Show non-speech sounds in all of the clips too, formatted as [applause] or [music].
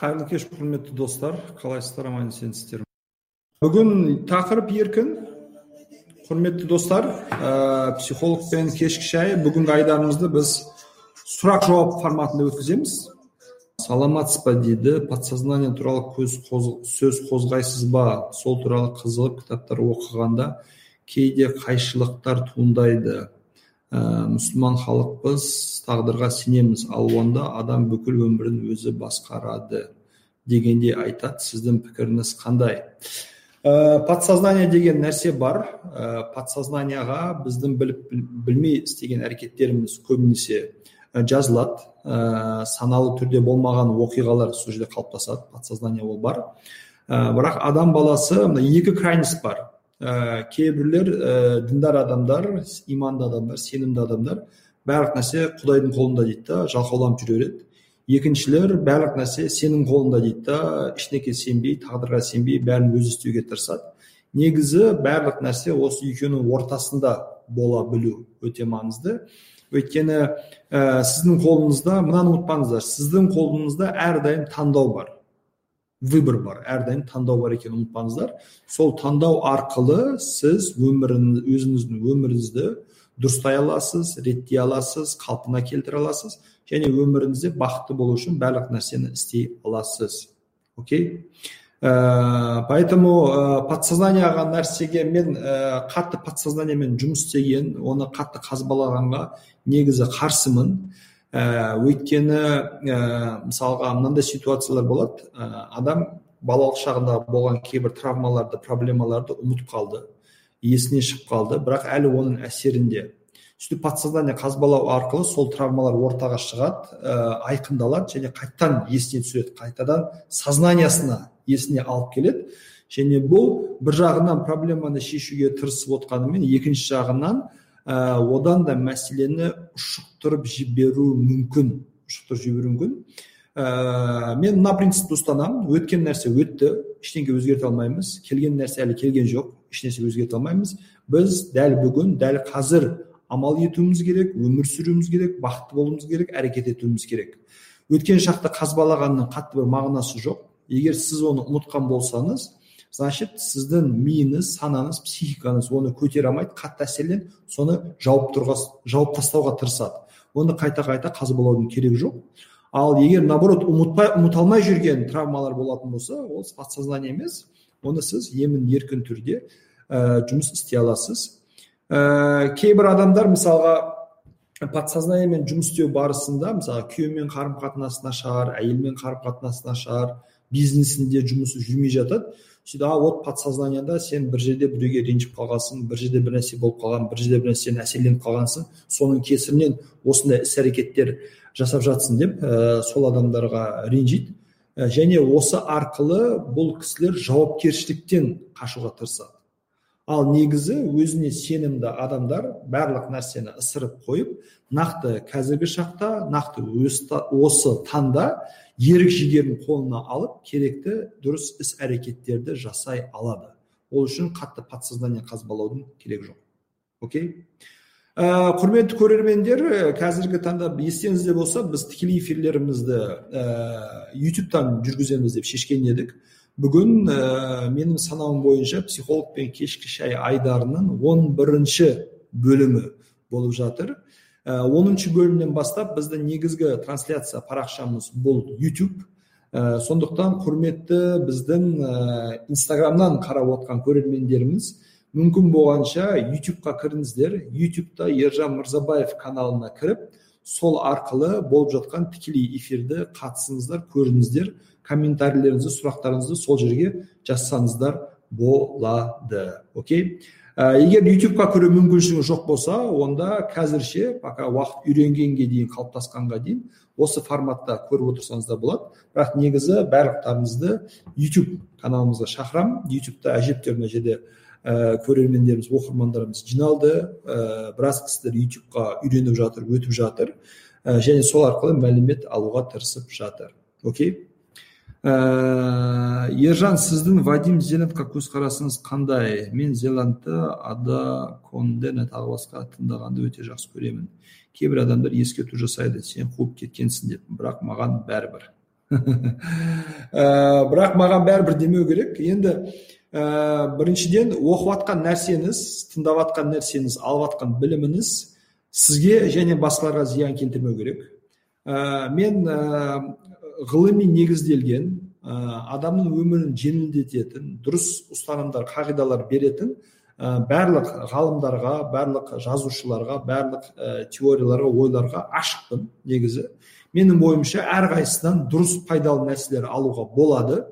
қайырлы кеш құрметті достар. Қалайсыздар аман есенсіздер бүгін тақырып еркін. Құрметті достар ә, психологпен кешкі шай бүгінгі айдарымызды біз сұрақ жауап форматында өткіземіз. Саламатсыз ба дейді? Подсознание туралы көз қоз, сөз қозғайсыз ба? Сол туралы қызығып кітаптар оқығанда кейде қайшылықтар туындайды. Ә, мұсылман халықпыз тағдырға сенеміз. Ал онда адам бүкіл өмірін өзі басқарады дегенде айтады. Сіздің пікіріңіз қандай? Ә, подсознание деген нәрсе бар. Ә, подсознанияға біздің біліп білмей істеген әрекеттеріміз көбінесе жазылады. Ә, саналы түрде болмаған оқиғалар сол жерде қалыптасады. Подсознание ол бар. Ә, бірақ адам баласы мына екі крайность бар. Ә, кейбіреулер ә, діндар адамдар иманды адамдар сенімді адамдар барлық нәрсе құдайдың қолында дейді да жалқауланып жүре береді екіншілер барлық нәрсе сенің қолыңда дейді да ешнеке сенбей тағдырға сенбей бәрін өзі істеуге тырысады негізі барлық нәрсе осы екеуінің ортасында бола білу өте маңызды өйткені ә, сіздің қолыңызда мынаны ұмытпаңыздар сіздің қолыңызда әрдайым таңдау бар выбор бар әрдайым таңдау бар екенін ұмытпаңыздар сол таңдау арқылы сіз өмірін өзіңіздің өміріңізді дұрыстай аласыз реттей аласыз қалпына келтіре аласыз және өміріңізде бақытты болу үшін барлық нәрсені істей аласыз окей ә, поэтому ә, подсознанияға нәрсеге мен ә, қатты подсознаниямен жұмыс істеген оны қатты қазбалағанға негізі қарсымын ә, өйткені ә, мысалға мынандай ситуациялар болады. Ә, адам балалық шағында болған кейбір травмаларды проблемаларды ұмытып қалды есіне шығып қалды. Бірақ әлі оның әсерінде. Сөйтіп подсознание қазбалау арқылы сол травмалар ортаға шығады. Ә, айқындалады және қайтадан есіне түсіреді. Қайтадан сознаниясына есіне алып келеді. Және бұл бір жағынан проблеманы шешуге тырысып отқанымен екінші жағынан ә, одан да мәселені ұшықтырып жіберу мүмкін. Ұшықтырып жіберу мүмкін. Ә, мен мына принципті ұстанамын. Өткен нәрсе өтті. Ештеңе өзгерте алмаймыз. Келген нәрсе әлі келген жоқ. Ешнәрсе өзгерте алмаймыз. Біз дәл бүгін дәл қазір амал етуіміз керек өмір сүруіміз керек бақытты болуымыз керек әрекет етуіміз керек. Өткен шақты қазбалағанның қатты бір мағынасы жоқ. Егер сіз оны ұмытқан болсаңыз значит сіздің миыңыз санаңыз психикаңыз оны көтере алмайды қатты әсерленіп соны жауып тұрға, жауып тастауға тырысады. Оны қайта қайта қазбалаудың керегі жоқ. Ал егер наоборот ұмытпай ұмыта алмай жүрген травмалар болатын болса ол подсознание емес оны сіз емін еркін түрде ә, жұмыс істей аласыз. Ә, кейбір адамдар мысалға подсознаниямен жұмыс істеу барысында мысалы күйеуімен қарым қатынасы нашар әйелмен қарым қатынасы нашар бизнесінде жұмысы жүрмей жатады. Сөйтіп а вот подсознанияда сен бір жерде біреуге ренжіп қалғансың бір жерде бір нәрсе болып қалған бір жерде бір нәрседен әсерленіп қалғансың соның кесірінен осындай іс әрекеттер жасап жатсың деп ә, сол адамдарға ренжиді. Ә, және осы арқылы бұл кісілер жауапкершіліктен қашуға тырысады. Ал негізі өзіне сенімді адамдар барлық нәрсені ысырып қойып нақты қазіргі шақта нақты осы таңда ерік жігерін қолына алып керекті дұрыс іс әрекеттерді жасай алады. Ол үшін қатты подсознание қазбалаудың керегі жоқ. Окей? Ә, құрметті көрермендер қазіргі таңда естеріңізде болса біз тікелей эфирлерімізді ә, ютубтан жүргіземіз деп шешкен едік. Бүгін ә, менің санауым бойынша психолог пен кешкі шай айдарының он бірінші бөлімі болып жатыр. ә, оныншы бөлімнен бастап біздің негізгі трансляция парақшамыз бұл YouTube. Ә, сондықтан құрметті біздің ә, инстаграмнан қарап отқан көрермендеріміз мүмкін болғанша ютубқа кіріңіздер. Ютубта ержан мырзабаев каналына кіріп сол арқылы болып жатқан тікелей эфирді қатысыңыздар көріңіздер. Комментарийлеріңізді сұрақтарыңызды сол жерге жазсаңыздар болады. Окей? Егер ютубқа кіру мүмкіншілігі жоқ болса онда қазірше пока уақыт үйренгенге дейін қалыптасқанға дейін осы форматта көріп отырсаңыз да болады. Бірақ негізі барлықтарыңызды ютуб каналымызға шақырамын. Ютубта әжептәуір мына жерде ә, көрермендеріміз оқырмандарымыз жиналды. Ә, біраз кісілер ютубқа үйреніп жатыр өтіп жатыр. Ә, және сол арқылы мәлімет алуға тырысып жатыр. Окей? Ә, ержан сіздің вадим зеландқа көзқарасыңыз қандай? Мен зеландты ада кондене тағы басқа тыңдағанды өте жақсы көремін. Кейбір адамдар ескерту жасайды сен қуып кеткенсің деп. Бірақ маған бәрібір. [laughs] Бірақ маған бәрібір демеу керек. Енді ә, біріншіден оқып жатқан нәрсеңіз тыңдап жатқан нәрсеңіз алып жатқан біліміңіз сізге және басқаларға зиян келтірмеу керек. Ә, мен ә, ғылыми негізделген ә, адамның өмірін жеңілдететін дұрыс ұстанымдар қағидалар беретін ә, барлық ғалымдарға барлық жазушыларға барлық ә, теорияларға ойларға ашықпын негізі. Менің ойымша әрқайсысынан дұрыс пайдалы нәрселер алуға болады.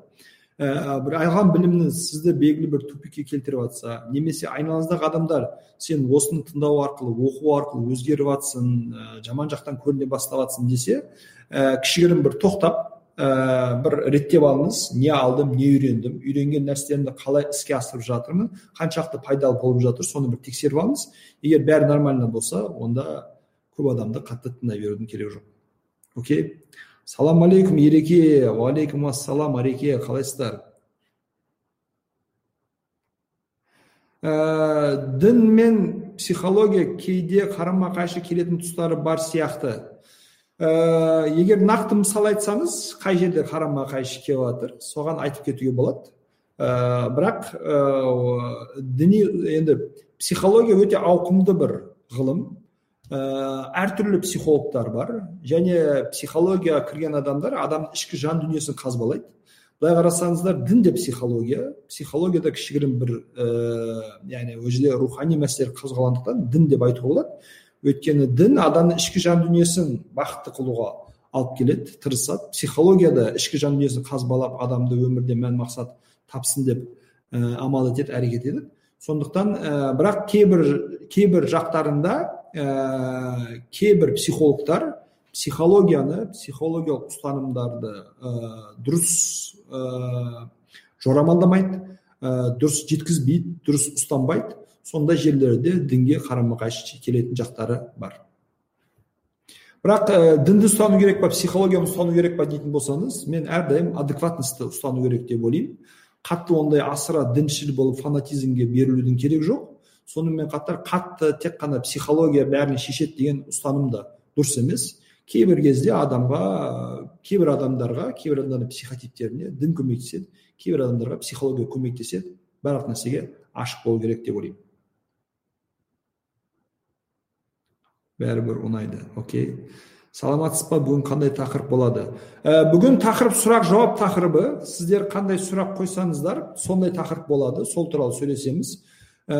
Ә, бір алған біліміңіз сізді белгілі бір тупикке келтіріп жатса немесе айналаңыздағы адамдар сен осыны тыңдау арқылы оқу арқылы өзгеріп жатсың ә, жаман жақтан көріне бастап жатсың десе ә, кішігірім бір тоқтап ә, бір реттеп алыңыз не алдым не үйрендім үйренген нәрселерімді қалай іске асырып жатырмын қаншалықты пайдалы болып жатыр соны бір тексеріп алыңыз егер бәрі нормально болса онда көп адамды қатты тыңдай берудің керегі жоқ окей салам алейкум ереке уағалейкум ассалам ареке қалайсыздар? Ә, дін мен психология кейде қарама қайшы келетін тұстары бар сияқты. Ә, егер нақты мысал айтсаңыз қай жерде қарама қайшы келіп жатыр соған айтып кетуге болады. Ә, бірақ ә, діни енді психология өте ауқымды бір ғылым. Ә, әртүрлі психологтар бар және психологияға кірген адамдар адамның ішкі жан дүниесін қазбалайды. Былай қарасаңыздар дін де психология. Психологияда кішігірім бір ә, яғни ол жерде рухани мәселелер қозғалғандықтан дін деп айтуға болады. Өйткені дін адамның ішкі жан дүниесін бақытты қылуға алып келеді тырысады. Психологияда ішкі жан дүниесін қазбалап адамды өмірде мән мақсат тапсын деп ә, амал етеді әрекет етеді. Сондықтан ә, бірақ кейбір кейбір жақтарында ә, кейбір психологтар психологияны психологиялық ұстанымдарды ә, дұрыс ә, жорамалдамайды ә, дұрыс жеткізбейді дұрыс ұстанбайды. Сондай жерлерде дінге қарама қайшы келетін жақтары бар. Бірақ ә, дінді ұстану керек па психологияны ұстану керек па дейтін болсаңыз мен әрдайым адекватностьті ұстану керек деп ойлаймын. Қатты ондай асыра діншіл болып фанатизмге берілудің керегі жоқ. Сонымен қатар қатты тек қана психология бәрін шешеді деген ұстаным да дұрыс емес. Кейбір кезде адамға кейбір адамдарға кейбір адамдардың психотиптеріне дін көмектеседі кейбір адамдарға психология көмектеседі. Барлық нәрсеге ашық болу керек деп ойлаймын. Бәрібір ұнайды. Окей. Саламатсыз ба? Бүгін қандай тақырып болады? Ә, бүгін тақырып сұрақ жауап тақырыбы. Сіздер қандай сұрақ қойсаңыздар сондай тақырып болады. Сол туралы сөйлесеміз. Ә,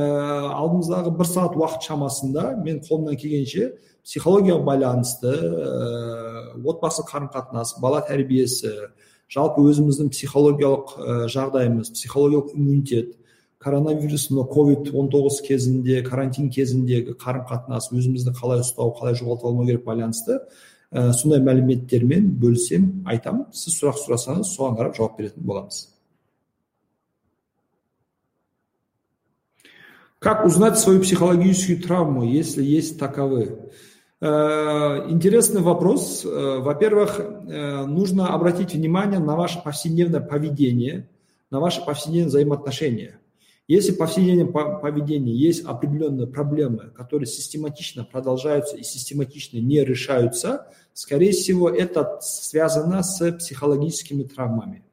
алдымыздағы бір сағат уақыт шамасында мен қолымнан келгенше психологияға байланысты ә, отбасы қарым қатынас бала тәрбиесі жалпы өзіміздің психологиялық ә, жағдайымыз психологиялық иммунитет коронавирус мына ковид 19 кезінде карантин кезіндегі қарым қатынас өзімізді қалай ұстау қалай жоғалтып алмау керек байланысты ә, сондай мәліметтермен бөлісемін айтамын сіз сұрақ сұрасаңыз соған қарап жауап беретін боламыз. Как узнать свою психологическую травму, если есть таковые? Э, интересный вопрос. Э, во-первых, э, нужно обратить внимание на ваше повседневное поведение, на ваши повседневные взаимоотношения. Если в повседневном поведении есть определенные проблемы, которые систематично продолжаются и систематично не решаются, скорее всего, это связано с психологическими травмами.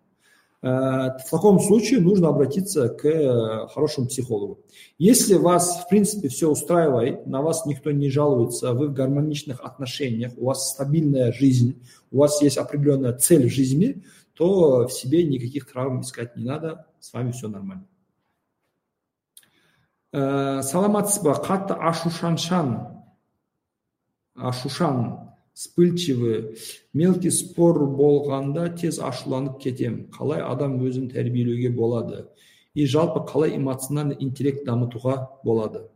Э, в таком случае нужно обратиться к э, хорошему психологу. Если вас, в принципе, все устраивает, на вас никто не жалуется, вы в гармоничных отношениях, у вас стабильная жизнь, у вас есть определенная цель в жизни, то в себе никаких травм искать не надо, с вами все нормально. Э, саламатсыз ба қатты ашушаншан ашушан вспыльчивый мелкий спор болғанда тез ашуланып кетем. Қалай адам өзін тәрбиелеуге болады? И жалпы қалай эмоциональный интеллект дамытуға болады?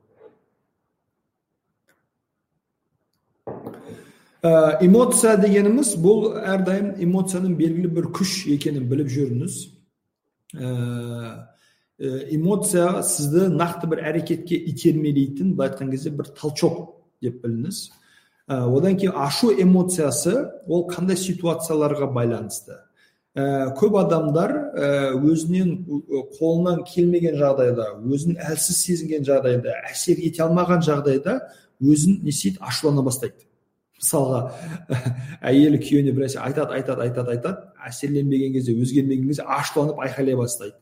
Ә, эмоция дегеніміз бұл әрдайым эмоцияның белгілі бір күш екенін біліп жүріңіз. Ә, эмоция сізді нақты бір әрекетке итермелейтін былай айтқан кезде бір толчок деп біліңіз. ә, одан кейін ашу эмоциясы ол қандай ситуацияларға байланысты? Ә, көп адамдар ә, өзінен қолынан келмеген жағдайда өзін әлсіз сезінген жағдайда әсер ете алмаған жағдайда өзін не істейді? Ашулана бастайды. Мысалға [laughs] әйелі күйеуіне бір нәрсе айтады айтады айтады айтады. Әсерленбеген кезде өзгермеген кезде ашуланып айқайлай бастайды.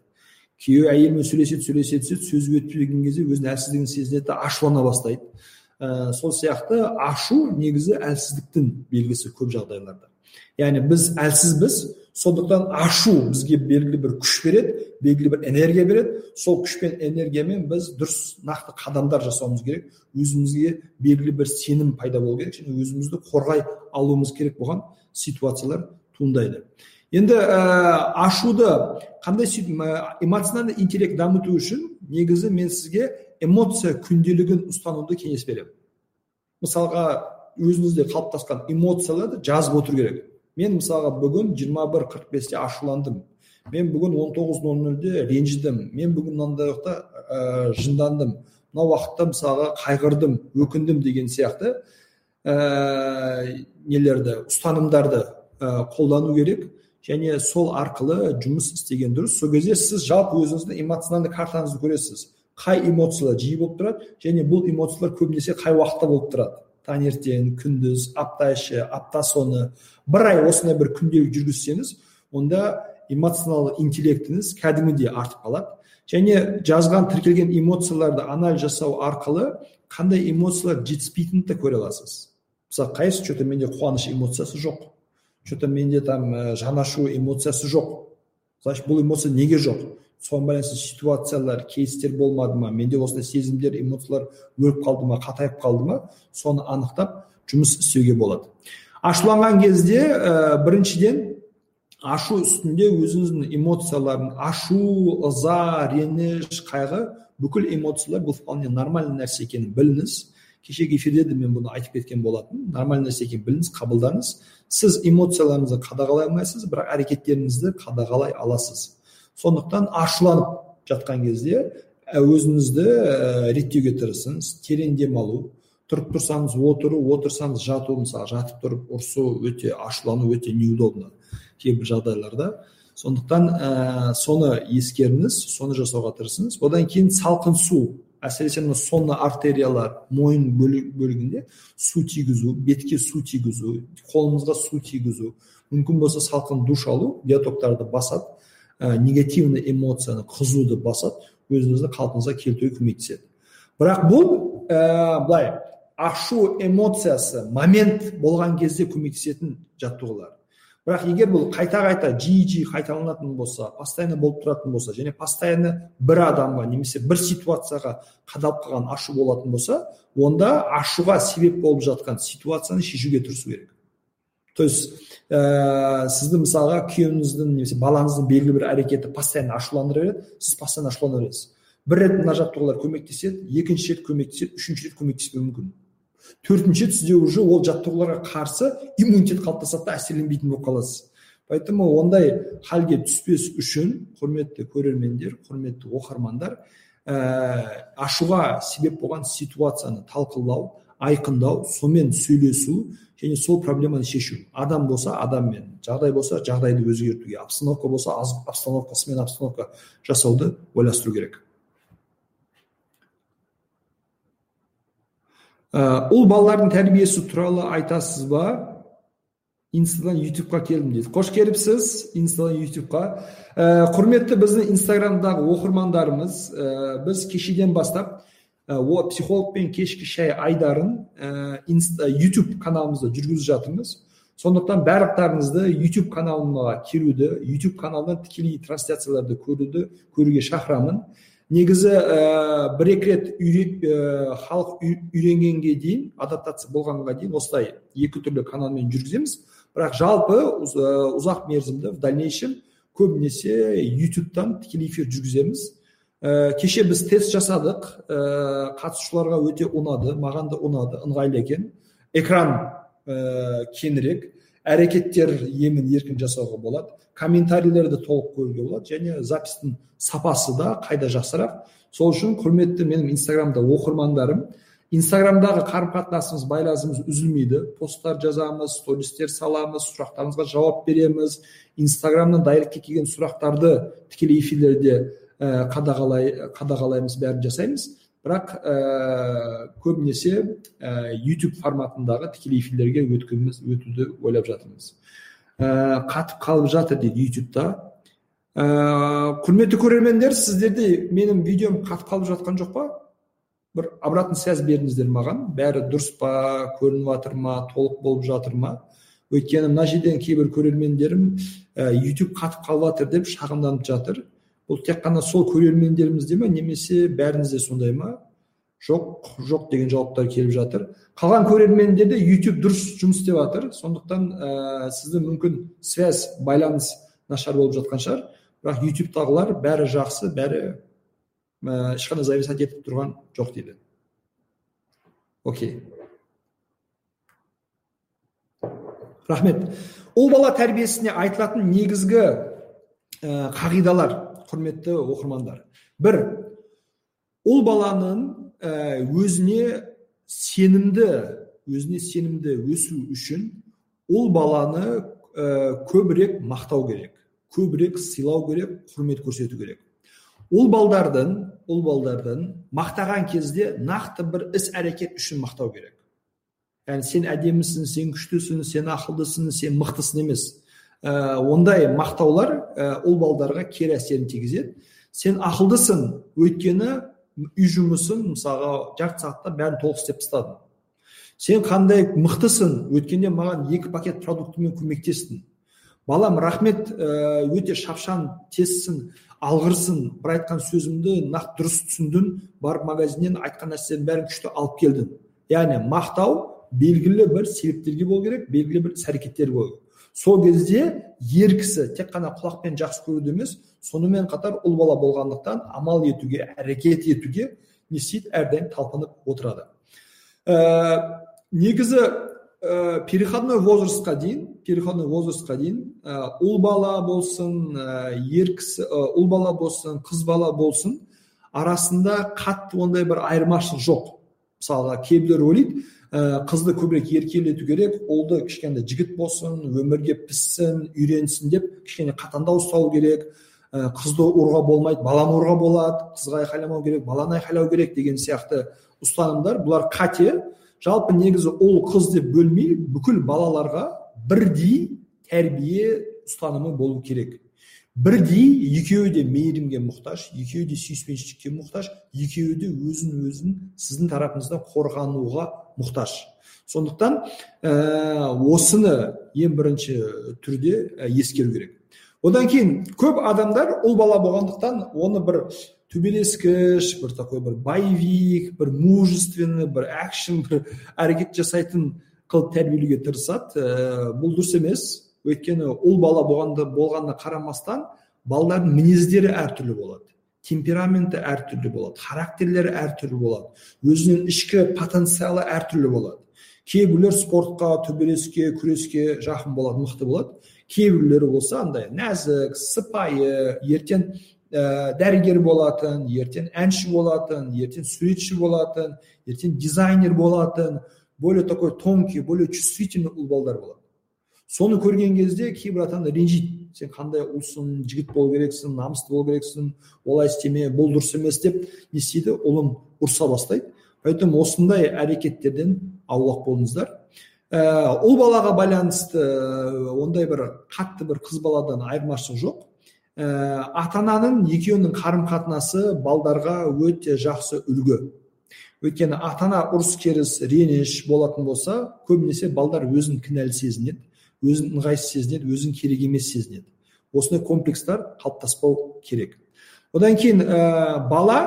Күйеуі әйелімен сөйлесе сөйлесе түседі сөзі өтпеген кезде өзінің әлсіздігін сезінеді да ашулана бастайды. Ә, сол сияқты ашу негізі әлсіздіктің белгісі көп жағдайларда. Яғни біз әлсізбіз сондықтан ашу бізге белгілі бір күш береді белгілі бір энергия береді. Сол күш пен энергиямен біз дұрыс нақты қадамдар жасауымыз керек. Өзімізге белгілі бір сенім пайда болу керек. Және өзімізді қорғай алуымыз керек болған ситуациялар туындайды. Енді ә, ашуды қандай эмоциональный интеллект дамыту үшін негізі мен сізге эмоция күнделігін ұстануды кеңес беремін. Мысалға өзіңізде қалыптасқан эмоцияларды жазып отыру керек. Мен мысалға бүгін 21.45-те ашуландым. Мен бүгін 19.00-де ренжідім. Мен бүгін мынандай уақытта ә, жындандым. Мына уақытта мысалға қайғырдым өкіндім деген сияқты ә, нелерді ұстанымдарды ә, қолдану керек. Және сол арқылы жұмыс істеген дұрыс. Сол кезде сіз жалпы өзіңіздің эмоциональный картаңызды көресіз. Қай эмоциялар жиі болып тұрады және бұл эмоциялар көбінесе қай уақытта болып тұрады. Таңертең күндіз апта іші апта соңы бір ай осындай бір күнделік жүргізсеңіз онда эмоционалдық интеллектіңіз кәдімгідей артып қалады. Және жазған тіркелген эмоцияларды анализ жасау арқылы қандай эмоциялар жетіспейтінін де көре аласыз. Мысалы қайсы че то менде қуаныш эмоциясы жоқ че то менде там э, жанашу эмоциясы жоқ. Значит бұл эмоция неге жоқ? Соған байланысты ситуациялар кейстер болмады ма? Менде осындай сезімдер эмоциялар өліп қалды ма қатайып қалды ма? Соны анықтап жұмыс істеуге болады. Ашуланған кезде ә, біріншіден ашу үстінде өзіңіздің эмоцияларын ашу ыза реніш қайғы бүкіл эмоциялар бұл вполне нормальный нәрсе екенін біліңіз. Кешегі эфирде де мен бұны айтып кеткен болатынмын. Нормальный нәрсе екенін біліңіз қабылдаңыз. Сіз эмоцияларыңызды қадағалай алмайсыз бірақ әрекеттеріңізді қадағалай аласыз. Сондықтан ашуланып жатқан кезде өзіңізді ә, реттеуге тырысыңыз терең демалу тұрып тұрсаңыз отыру отырсаңыз жату мысалы жатып тұрып ұрысу өте ашулану өте неудобно кейбір жағдайларда сондықтан ә, соны ескеріңіз соны жасауға тырысыңыз. Одан кейін салқын су әсіресе мына сонны артериялар мойын бөлігінде су тигізу бетке су тигізу қолыңызға су тигізу мүмкін болса салқын душ алу диатоктарды басады. Ә, негативный эмоцияны қызуды басады өзіңізді қалпыңызға келтіруге көмектеседі. Бірақ бұл ә, былай ашу эмоциясы момент болған кезде көмектесетін жаттығулар. Бірақ егер бұл қайта қайта жиі жиі қайталанатын болса постоянно болып тұратын болса және постоянно бір адамға немесе бір ситуацияға қадалып қалған ашу болатын болса онда ашуға себеп болып жатқан ситуацияны шешуге тырысу керек. То есть ә, сізді мысалға күйеуіңіздің немесе балаңыздың белгілі бір әрекеті постоянно ашуландыра береді сіз постоянно ашулана бересіз. Бір рет мына жаттығулар көмектеседі екінші рет көмектеседі үшінші рет көмектеспеуі мүмкін. Төртінші рет сізде уже ол жаттығуларға қарсы иммунитет қалыптасады да әсерленбейтін болып қаласыз. Поэтому ондай халге түспес үшін құрметті көрермендер құрметті оқырмандар ә, ашуға себеп болған ситуацияны талқылау айқындау сонымен сөйлесу және сол проблеманы шешу адам болса адаммен жағдай болса жағдайды өзгертуге обстановка болса обстановкасымен обстановка жасауды ойластыру керек ұл балалардың тәрбиесі туралы айтасыз ба инстадан ютубқа келдім дейді қош келіпсіз инстадан ютубқа құрметті біздің инстаграмдағы оқырмандарымыз біз кешеден бастап ә, психологпен кешкі шай айдарын ә, инста, ютуб каналымызда жүргізіп жатырмыз. Сондықтан барлықтарыңызды ютуб каналыма келуді ютуб каналынан тікелей трансляцияларды көруді көруге шақырамын. Негізі ә, бір екі рет ә, халық үйренгенге дейін адаптация болғанға дейін осылай екі түрлі каналмен жүргіземіз. Бірақ жалпы ұзақ мерзімді в дальнейшем көбінесе ютубтан тікелей эфир жүргіземіз. Ә, кеше біз тест жасадық. Ә, қатысушыларға өте ұнады маған да ұнады ыңғайлы екен. Экран ә, кеңірек. Әрекеттер емін еркін жасауға болады. Комментарийлерді толық көруге болады. Және запистің сапасы да қайда жақсырақ. Сол үшін құрметті менің инстаграмда оқырмандарым инстаграмдағы қарым қатынасымыз байланысымыз үзілмейді. Посттар жазамыз стористер саламыз сұрақтарыңызға жауап береміз. Инстаграмнан дайректке келген сұрақтарды тікелей эфирлерде қадағалай қадағалаймыз бәрін жасаймыз. Бірақ ә, көбінесе ә, youtube форматындағы тікелей эфирлерге өткіміз өтуді ойлап жатырмыз. Ә, қатып қалып жатыр дейді ютубта ә, құрметті көрермендер сіздерде менің видеом қатып қалып жатқан жоқ па? Бір обратный связь беріңіздер маған. Бәрі дұрыс па көрініп жатыр ма толық болып жатыр ма? Өйткені мына жерден кейбір көрермендерім ә, youtube қатып қалып жатыр деп шағымданып жатыр. Бұл тек қана сол көрермендерімізде ма немесе бәріңізде сондай ма? Жоқ жоқ деген жауаптар келіп жатыр. Қалған көрермендерде YouTube дұрыс жұмыс істеп жатыр. Сондықтан ә, сізді мүмкін связь байланыс нашар болып жатқан шығар. Бірақ ютубтағылар бәрі жақсы бәрі ә, ешқандай зависать етіп тұрған жоқ дейді. Окей. Рахмет. Ұл бала тәрбиесіне айтылатын негізгі ә, қағидалар. Құрметті оқырмандар. Бір ұл баланың ә, өзіне сенімді өзіне сенімді өсу үшін ұл баланы ә, көбірек мақтау керек көбірек сыйлау керек құрмет көрсету керек. Ұл балдардың ұл балдардың мақтаған кезде нақты бір іс әрекет үшін мақтау керек. Яғни сен әдемісің сен күштісің сен ақылдысың сен мықтысың емес. Ә, ондай мақтаулар ә, ұл балдарға кері әсерін тигізеді. Сен ақылдысың өйткені үй жұмысын мысалға жарты сағатта бәрін толық істеп тастадың. Сен қандай мықтысың өткенде маған екі пакет продуктымен көмектестің. Балам рахмет ә, өте шапшаң тезсің алғырсың бір айтқан сөзімді нақты дұрыс түсіндің барып магазиннен айтқан нәрсенің бәрін күшті алып келдің. Яғни мақтау белгілі бір себептерге болу керек белгілі бір іс әрекеттер болу керек. Сол кезде ер кісі тек қана құлақпен жақсы көруді емес сонымен қатар ұл бала болғандықтан амал етуге әрекет етуге не істейді әрдайым талпынып отырады. Ә, негізі ә, переходной возрастқа дейін переходной возрастқа дейін ә, ұл бала болсын ә, ер кісі ұл бала болсын қыз бала болсын арасында қатты ондай бір айырмашылық жоқ. Мысалға кейбіреулер ойлайды ә, қызды көбірек еркелету керек ұлды кішкене жігіт болсын өмірге піссін үйренсін деп кішкене қатаңдау ұстау керек ә, қызды ұруға болмайды баланы ұруға болады қызға айқайламау керек баланы айқайлау керек деген сияқты ұстанымдар бұлар қате жалпы негізі ұл қыз деп бөлмей бүкіл балаларға бірдей тәрбие ұстанымы болу керек бірдей екеуі де мейірімге мұқтаж екеуі де сүйіспеншілікке мұқтаж екеуі де өзін өзін сіздің тарапыңыздан қорғануға мұқтаж. Сондықтан ә, осыны ең бірінші түрде ә, ескеру керек. Одан кейін көп адамдар ұл бала болғандықтан оны бір төбелескіш бір такой бір боевик бір мужественный бір әкшн бір әрекет жасайтын қылып тәрбиелеуге тырысады. Ә, бұл дұрыс емес. Өйткені ұл бала болғанда болғанына қарамастан балалардың мінездері әртүрлі болады. Темпераменті әртүрлі болады характерлері әртүрлі болады өзінің ішкі потенциалы әртүрлі болады. Кейбіреулер спортқа төбелеске күреске жақын болады мықты болады. Кейбіреулері болса андай нәзік сыпайы ертең ә, дәрігер болатын ертең әнші болатын ертең суретші болатын ертең дизайнер болатын более такой тонкий более чувствительный ұл балдар болады. Соны көрген кезде кейбір ата ана ренжиді сен қандай ұлсың жігіт болу керексің намысты болу керексің олай істеме бұл дұрыс емес деп не істейді ұлын ұрса бастайды поэтому осындай әрекеттерден аулақ болыңыздар ә, ұл балаға байланысты ондай бір қатты бір қыз баладан айырмашылық жоқ ә, ата ананың екеуінің қарым қатынасы балдарға өте жақсы үлгі өйткені ата ана ұрыс керіс реніш болатын болса көбінесе балдар өзін кінәлі сезінеді өзін ыңғайсыз сезінеді өзін керек емес сезінеді. Осындай комплекстар қалыптаспау керек. Одан кейін ә, бала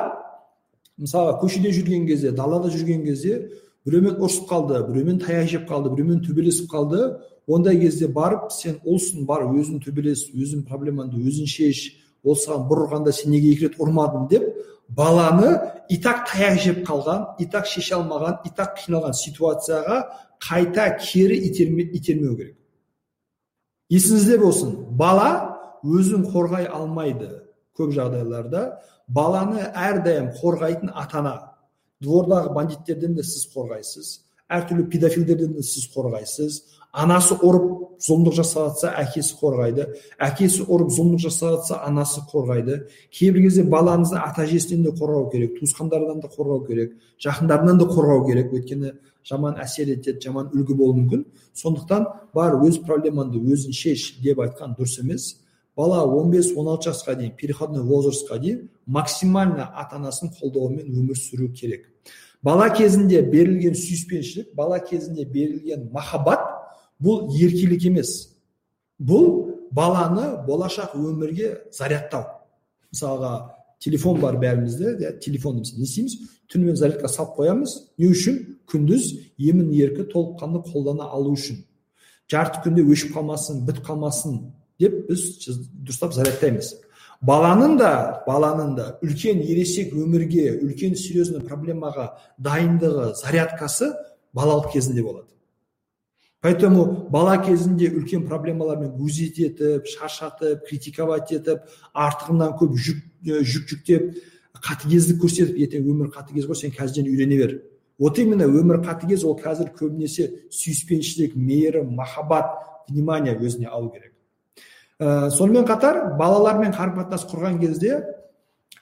мысалы көшеде жүрген кезде далада жүрген кезде біреумен ұрысып қалды біреумен таяқ жеп қалды біреумен төбелесіп қалды. Ондай кезде барып сен ұлсың бар өзің төбелес өзің проблемаңды өзің шеш ол саған бір ұрғанда сен неге екі рет ұрмадың деп баланы и так таяқ жеп қалған и так шеше алмаған и так қиналған ситуацияға қайта кері итерме, итермеу керек. Есіңізде болсын. Бала өзін қорғай алмайды көп жағдайларда. Баланы әрдайым қорғайтын ата ана двордағы бандиттерден де сіз қорғайсыз. Әртүрлі педофилдерден де сіз қорғайсыз. Анасы ұрып зұлымдық жатса әкесі қорғайды. Әкесі ұрып зұлымдық жатса анасы қорғайды. Кейбір кезде балаңызды ата әжесінен де қорғау керек туысқандарынан да қорғау керек жақындарынан да қорғау керек. Өйткені жаман әсер етеді жаман үлгі болуы мүмкін. Сондықтан бар өз проблемаңды өзің шеш деп айтқан дұрыс емес. Бала 15-16 жасқа дейін переходной возрастқа дейін максимально ата анасының қолдауымен өмір сүру керек. Бала кезінде берілген сүйіспеншілік бала кезінде берілген махаббат бұл еркелік емес. Бұл баланы болашақ өмірге зарядтау. Мысалға телефон бар бәрімізде иә телефонды не істейміз түнімен зарядқа салып қоямыз не үшін күндіз емін еркі толыққанды қолдана алу үшін жарты күнде өшіп қалмасын бітіп қалмасын деп біз дұрыстап зарядтаймыз баланың да баланың да үлкен ересек өмірге үлкен серьезный проблемаға дайындығы зарядкасы балалық кезінде болады поэтому бала кезінде үлкен проблемалармен гузить етіп шаршатып критиковать етіп артығынан көп жүк жүк жүктеп қатыгездік көрсетіп ертең өмір қатыгез ғой сен қазірден үйрене бер. Вот именно өмір қатыгез ол қазір көбінесе сүйіспеншілік мейірім махаббат внимание өзіне алу керек. Ә, сонымен қатар балалармен қарым қатынас құрған кезде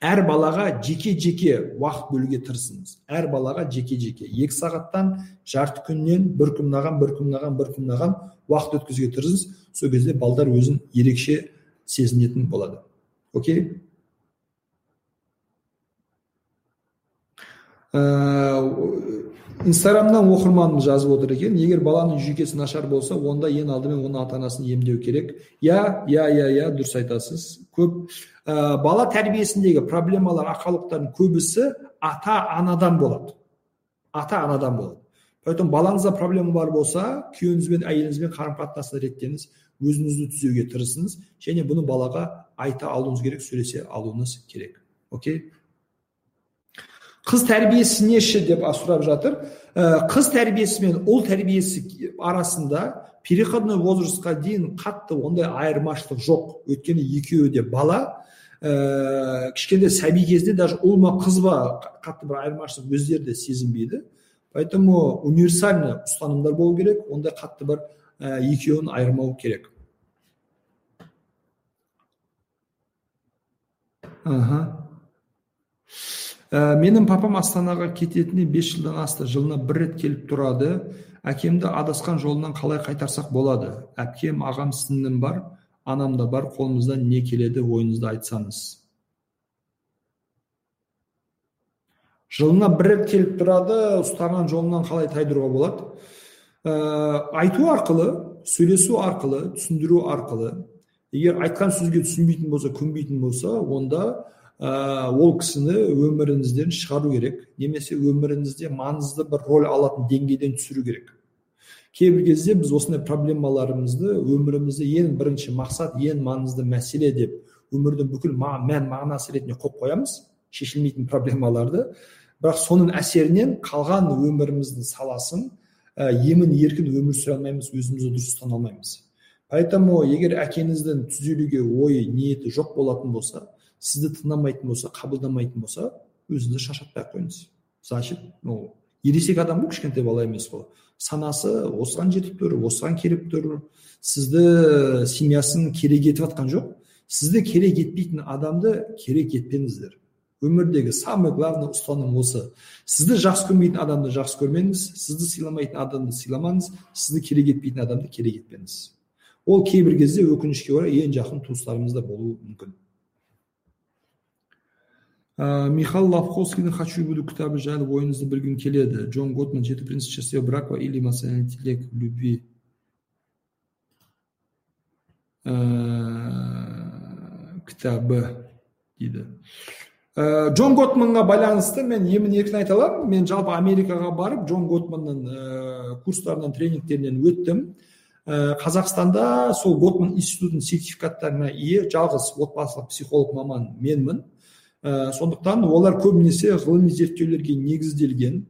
әр балаға жеке жеке уақыт бөлуге тырысыңыз. Әр балаға жеке жеке. Екі сағаттан жарты күннен бір күн мынаған бір күн мынаған бір күн мынаған уақыт өткізуге тырысыңыз. Сол кезде балдар өзін ерекше сезінетін болады. Окей? Ә, инстаграмнан оқырманым жазып отыр екен. Егер баланың жүйкесі нашар болса онда ең алдымен оны ата анасын емдеу керек. Иә иә иә иә дұрыс айтасыз. Көп ә, бала тәрбиесіндегі проблемалар ақаулықтардың көбісі ата анадан болады. Ата анадан болады. Поэтому балаңызда проблема бар болса күйеуіңізбен әйеліңізбен қарым қатынасты реттеңіз өзіңізді түзеуге тырысыңыз және бұны балаға айта алуыңыз керек сөйлесе алуыңыз керек. Окей? Қыз тәрбиесі неші деп сұрап жатыр. Ә, қыз тәрбиесі мен ұл тәрбиесі арасында переходной возрастқа дейін қатты ондай айырмашылық жоқ. Өйткені екеуі де бала. Ә, кішкентай сәби кезде даже ұл ма қыз ба қатты бір айырмашылық өздері де сезінбейді. Поэтому универсальный ұстанымдар болу керек. Ондай қатты бір ә, екеуін айырмау керек. Аха. Ә, менің папам астанаға кететініне бес жылдан асты. Жылына бір рет келіп тұрады. Әкемді адасқан жолынан қалай қайтарсақ болады? Әпкем ағам сіңлім бар анам да бар. Қолымыздан не келеді ойыңызды айтсаңыз. Жылына бір рет келіп тұрады ұстаған жолынан қалай тайдыруға болады? Ә, айту арқылы сөйлесу арқылы түсіндіру арқылы егер айтқан сөзге түсінбейтін болса көнбейтін болса онда ә, ол кісіні өміріңізден шығару керек. Немесе өміріңізде маңызды бір роль алатын деңгейден түсіру керек. Кейбір кезде біз осындай проблемаларымызды өмірімізде ең бірінші мақсат ең маңызды мәселе деп өмірдің бүкіл мән мағынасы ретінде қойып қоямыз. Шешілмейтін проблемаларды. Бірақ соның әсерінен қалған өміріміздің саласын ә, емін еркін өмір сүре алмаймыз өзімізді дұрыс ұстана алмаймыз. Поэтому егер әкеңіздің түзелуге ойы ниеті жоқ болатын болса сізді тыңдамайтын болса қабылдамайтын болса өзіңізді шаршатпай ақ қойыңыз значит ну ересек адам ғой кішкентай бала емес қой. Санасы осыған жетіп тұр осыған келіп тұр. Сізді семьясын керек етіп жатқан жоқ. Сізді керек етпейтін адамды керек етпеңіздер. Өмірдегі самый главный ұстаным осы. Сізді жақсы көрмейтін адамды жақсы көрмеңіз. Сізді сыйламайтын адамды сыйламаңыз. Сізді керек етпейтін адамды керек етпеңіз. Ол кейбір кезде өкінішке орай ең жақын туыстарымыз да болуы мүмкін. Михаил лавковскийдің хочу и буду кітабы жайлы ойыңызды білгім келеді джон готман жеті принцип счастливого брака или эмоциональный интеллект в любви кітабы дейді. Ә, джон готманға байланысты мен емін еркін айта аламын. Мен жалпы америкаға барып джон готманның ә, курстарынан тренингтерінен өттім. Ә, қазақстанда сол готман институтының сертификаттарына ие жалғыз отбасылық психолог маман менмін. Ә, сондықтан олар көбінесе ғылыми зерттеулерге негізделген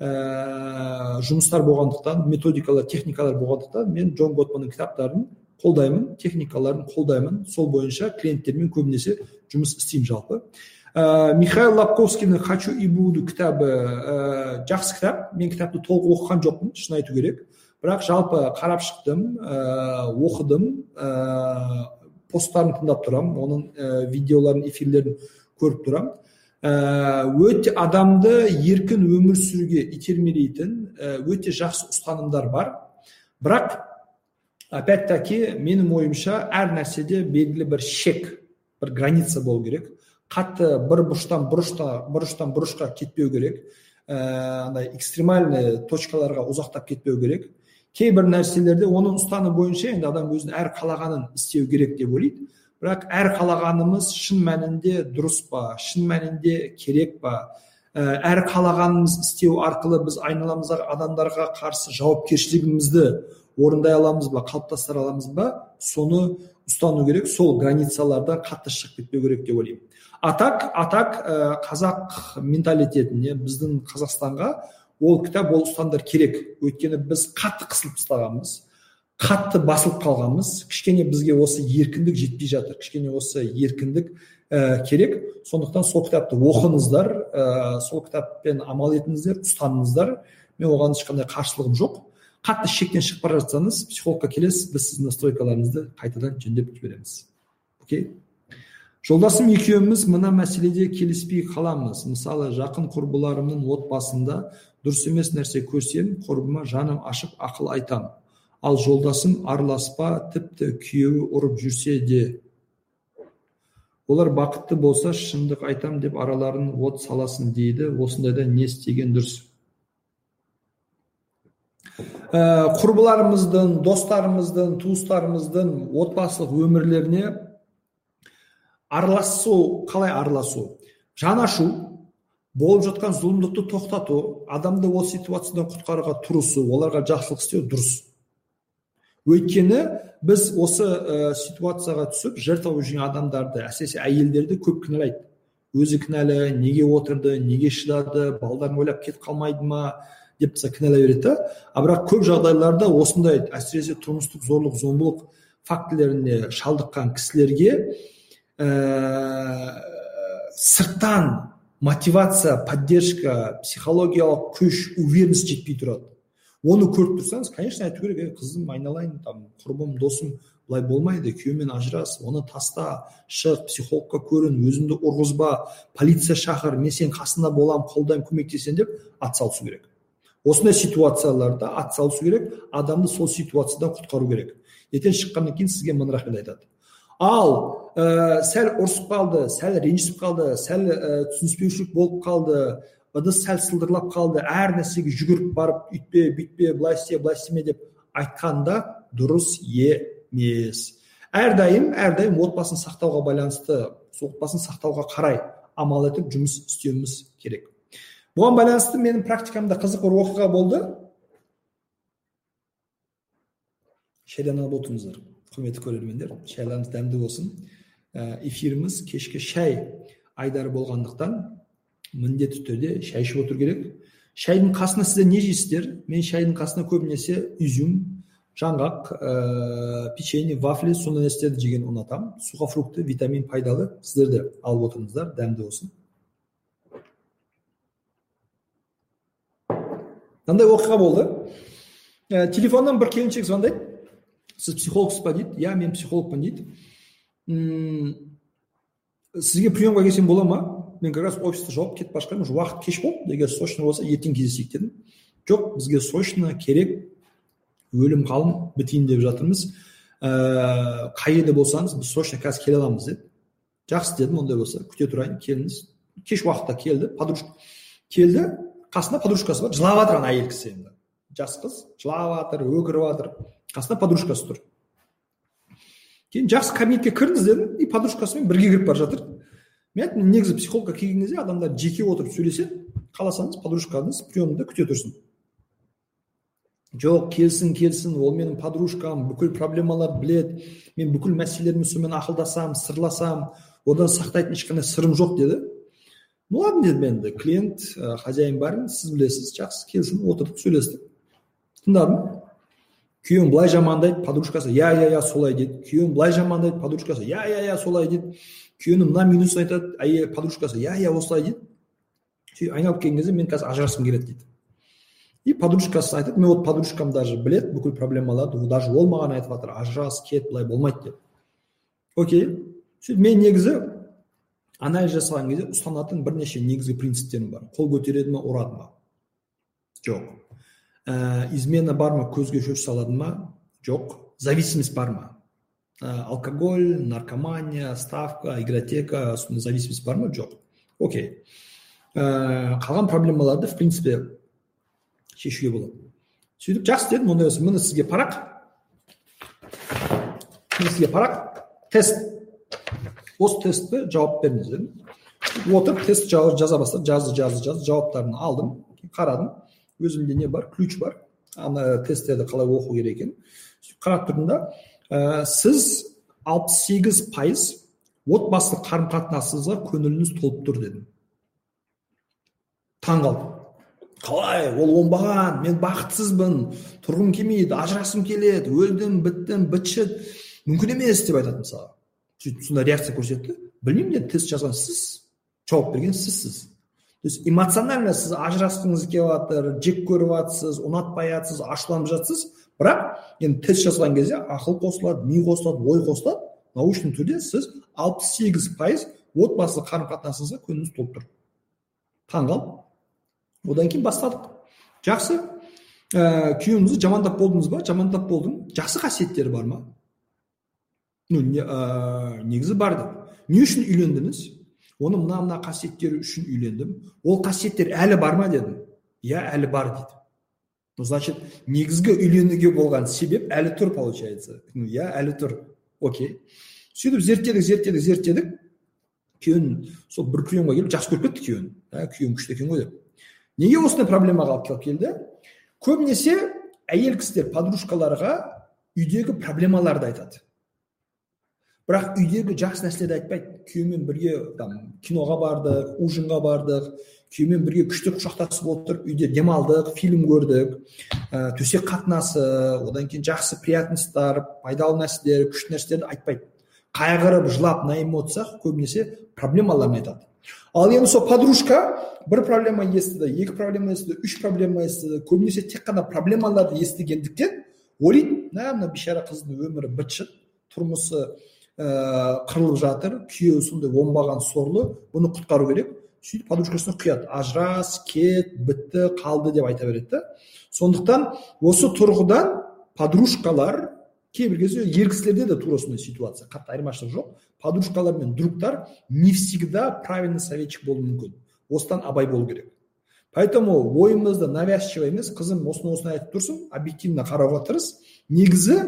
ә, жұмыстар болғандықтан методикалар техникалар болғандықтан мен джон готманның кітаптарын қолдаймын техникаларын қолдаймын. Сол бойынша клиенттермен көбінесе жұмыс істеймін жалпы. Ә, михаил лапковскийдің хочу и буду кітабы ә, жақсы кітап. Мен кітапты толық оқыған жоқпын шын айту керек. Бірақ жалпы қарап шықтым ә, оқыдым ә, посттарын тыңдап тұрамын оның ә, видеоларын эфирлерін көріп тұрамын ә, өте адамды еркін өмір сүруге итермелейтін ә, өте жақсы ұстанымдар бар. Бірақ опять таки менің ойымша әр нәрседе белгілі бір шек бір граница болу керек. Қатты бір бұрыштан бұрышта бұрыштан бұрышқа кетпеу керек. Ә, андай экстремальный точкаларға ұзақтап кетпеу керек. Кейбір нәрселерде оның ұстанымы бойынша енді адам өзінің әр қалағанын істеу керек деп ойлайды. Бірақ әр қалағанымыз шын мәнінде дұрыс па шын мәнінде керек па? Ә, әр қалағанымыз істеу арқылы біз айналамыздағы адамдарға қарсы жауапкершілігімізді орындай аламыз ба қалыптастыра аламыз ба? Соны ұстану керек сол границалардан қатты шығып кетпеу керек деп ойлаймын. Атак атак ә, қазақ менталитетіне біздің қазақстанға ол кітап ол ұстанымдар керек. Өйткені біз қатты қысылып тастағанбыз. Қатты басылып қалғанбыз кішкене бізге осы еркіндік жетпей жатыр. Кішкене осы еркіндік ә, керек. Сондықтан сол кітапты оқыңыздар ә, сол кітаппен амал етіңіздер ұстаныңыздар. Мен оған ешқандай қарсылығым жоқ. Қатты шектен шығып бара жатсаңыз психологқа келесіз біз сіздің настройкаларыңызды қайтадан жөндеп жібереміз. Окей? Жолдасым екеуміз мына мәселеде келіспей қаламыз. Мысалы жақын құрбыларымның отбасында дұрыс емес нәрсе көрсем құрбыма жаным ашып ақыл айтам. Ал жолдасым араласпа тіпті күйеуі ұрып жүрсе де. Олар бақытты болса шындық айтам деп араларын от саласын дейді. Осындайда не істеген дұрыс. Ә, құрбыларымыздың достарымыздың туыстарымыздың отбасылық өмірлеріне араласу қалай араласу? Жан ашу болып жатқан зұлымдықты тоқтату адамды ол ситуациядан құтқаруға тырысу оларға жақсылық істеу дұрыс. Өйткені біз осы ә, ситуацияға түсіп жертва болып жүрген адамдарды әсіресе әйелдерді көп кінәлайды. Өзі кінәлі неге отырды неге шыдады балдарын ойлап кетіп қалмайды ма деп кінәлай береді да бірақ көп жағдайларда осындай әсіресе тұрмыстық зорлық зомбылық фактілеріне шалдыққан кісілерге ә, сырттан мотивация поддержка психологиялық күш уверенность жетпей тұрады. Оны көріп тұрсаңыз конечно айту керек ей қызым айналайын там құрбым досым былай болмайды күйеуімен ажырас оны таста шық психологқа көрін өзіңді ұрғызба полиция шақыр мен сенің қасыңда боламын қолдаймын көмектесемін деп атсалысу керек. Осындай ситуацияларда атсалысу керек адамды сол ситуациядан құтқару керек. Ертең шыққаннан кейін сізге мың рахмет айтады. Ал ә, сәл ұрысып қалды сәл ренжісіп қалды сәл ә, түсініспеушілік болып қалды ыдыс сәл сылдырлап қалды. Әр нәрсеге жүгіріп барып үйтпе бүйтпе былай істе былай істеме деп айтқанда дұрыс емес. Әрдайым әрдайым отбасын сақтауға байланысты отбасын сақтауға қарай амал етіп жұмыс істеуіміз керек. Бұған байланысты менің практикамда қызық бір оқиға болды. Шайланып отырыңыздар құрметті көрермендер. Шайларыңыз дәмді болсын. Ә, эфиріміз кешкі шай айдары болғандықтан міндетті түрде шай ішіп отыру керек. Шайдың қасына сіздер не жейсіздер? Мен шайдың қасына көбінесе изюм жаңғақ ә, печенье вафли сондай нәрселерді жеген ұнатамын. Сухофрукты витамин пайдалы сіздер де алып отырыңыздар дәмді болсын. Мынандай оқиға болды. Ә, телефоннан бір келіншек звондайды. Сіз психологсыз ба? дейді. Иә мен психологпын дейді. Сізге приемға келсем бола ма? Мен как раз офисты жауып кетіп бара жатқанмын уже уақыт кеш болды. Егер срочно болса ертең кездесейік дедім. Жоқ бізге срочно керек өлім қалың бітейін деп жатырмыз. Ә, қай жерде болсаңыз біз срочно қазір келе аламыз деді. Жақсы дедім ондай болса. Күте тұрайын келіңіз. Кеш уақытта келді подружка. Келді қасында подружкасы бар жылап жатыр ана әйел кісі енді. Жас қыз жылап жатыр өкіріп жатыр. Қасында подружкасы тұр. Кейін жақсы кабинетке кіріңіз дедім и подружкасымен бірге кіріп бара жатыр. Мен айттым негізі психологқа келген кезде адамдар жеке отырып сөйлеседі қаласаңыз подружкаңыз приемында күте тұрсын. Жоқ келсін келсін ол менің подружкам бүкіл проблемаларды біледі мен бүкіл мәселелерімді сонымен ақылдасамын сырласамын одан сақтайтын ешқандай сырым жоқ деді. Ну ладно дедім енді клиент ә, хозяин бар сіз білесіз жақсы келсін отырдық сөйлестік. Тыңдадым. Күйеуім былай жамандайды подружкасы иә иә иә солай дейді күйеуім былай жамандайды подружкасы иә иә иә солай дейді күйеуінің мына минусын айтады әйел подружкасы иә иә осылай дейді сөйтіп айналып келген кезде мен қазір ажырасқым келеді дейді. И подружкасы айтады мен вот подружкам даже білет бүкіл проблемаларды даже ол маған айтып жатыр ажырас кет былай болмайды деп окей. Сөйтіп мен негізі анализ жасаған кезде ұстанатын бірнеше негізгі принциптерім бар. Қол көтереді ма ұрады ма? Жоқ. Ә, измена бар ма көзге шөп салады ма жоқ зависимость бар ма ә, алкоголь наркомания ставка игротека сондай зависимость бар ма жоқ окей ә, қалған проблемаларды в принципе шешуге болады сөйтіп жақсы дедім ондай болса міне сізге парақ міне сізге парақ тест осы тестті жауап беріңіз дедім отырып тест жаза бастады жазды жазды жазды жауаптарын алдым қарадым өзімде не бар? Ключ бар. Ана тесттерді қалай оқу керек екенін қарап тұрдым да ә, сіз алпыс сегіз пайыз отбасылық қарым қатынасыңызға көңіліңіз толып тұр дедім. Таң қалдым. Қалай? Ол оңбаған. Мен бақытсызбын. Тұрғым келмейді ажырасқым келеді. Өлдім біттім быт шыт мүмкін емес деп айтады мысалы. Сөйтіп сондай реакция көрсетті. Білмеймін енді тест жазған сіз жауап берген сізсіз. То есть эмоционально сіз ажырасқыңыз келіп жатыр жек көріп жатсыз ұнатпай жатсыз ашуланып жатсыз. Бірақ енді тест жазған кезде ақыл қосылады ми қосылады ой қосылады. Научный түрде сіз алпыс сегіз пайыз отбасылық қарым қатынасыңызға көңіліңіз толып тұр. Таңқалып одан кейін бастадық. Жақсы. Ә, күйеуіңізді жамандап болдыңыз ба? Жамандап болдым. Жақсы қасиеттері бар ма? Ну не, ә, негізі бар деп. Не үшін үйлендіңіз? Оны мына мына қасиеттері үшін үйлендім ол қасиеттер әлі бар ма дедім иә әлі бар дейді ну значит негізгі үйленуге болған себеп әлі тұр получается. Ну иә әлі тұр. Окей. Сөйтіп зерттедік зерттедік зерттедік. Күйеуін сол бір приемға келіп жақсы көріп кетті күйеуін. Ә, күйеуің күшті екен ғой деп. Неге осындай проблемаға алып келді? Көбінесе әйел кісілер подружкаларға үйдегі проблемаларды айтады. Бірақ үйдегі жақсы нәрселерді айтпайды күйеумен бірге там киноға бардық ужинға бардық күйеумен бірге күшті құшақтасып отырып үйде демалдық фильм көрдік ә, төсек қатынасы одан кейін жақсы приятностьтар пайдалы нәрселер күшті нәрселерді айтпайды қайғырып жылап на эмоциях көбінесе проблемаларын айтады. Ал енді сол подружка бір проблема естіді екі проблема естіді үш проблема естіді көбінесе тек қана проблемаларды естігендіктен ойлайды мә мына бейшара қыздың өмірі быт шыт тұрмысы ә, қырылып жатыр күйеуі сондай оңбаған сорлы бұны құтқару керек. Сөйтіп подружкасына құяды. Ажырас кет бітті қалды деп айта береді да. Сондықтан осы тұрғыдан подружкалар кейбір кезде ер кісілерде де тура сондай ситуация қатты айырмашылық жоқ. Подружкалар мен другтар не всегда правильный советчик болуы мүмкін. Осыдан абай болу керек. Поэтому ойымызды навязчиво емес. Қызым осыны осыны айтып тұрсың объективно қарауға тырыс. Негізі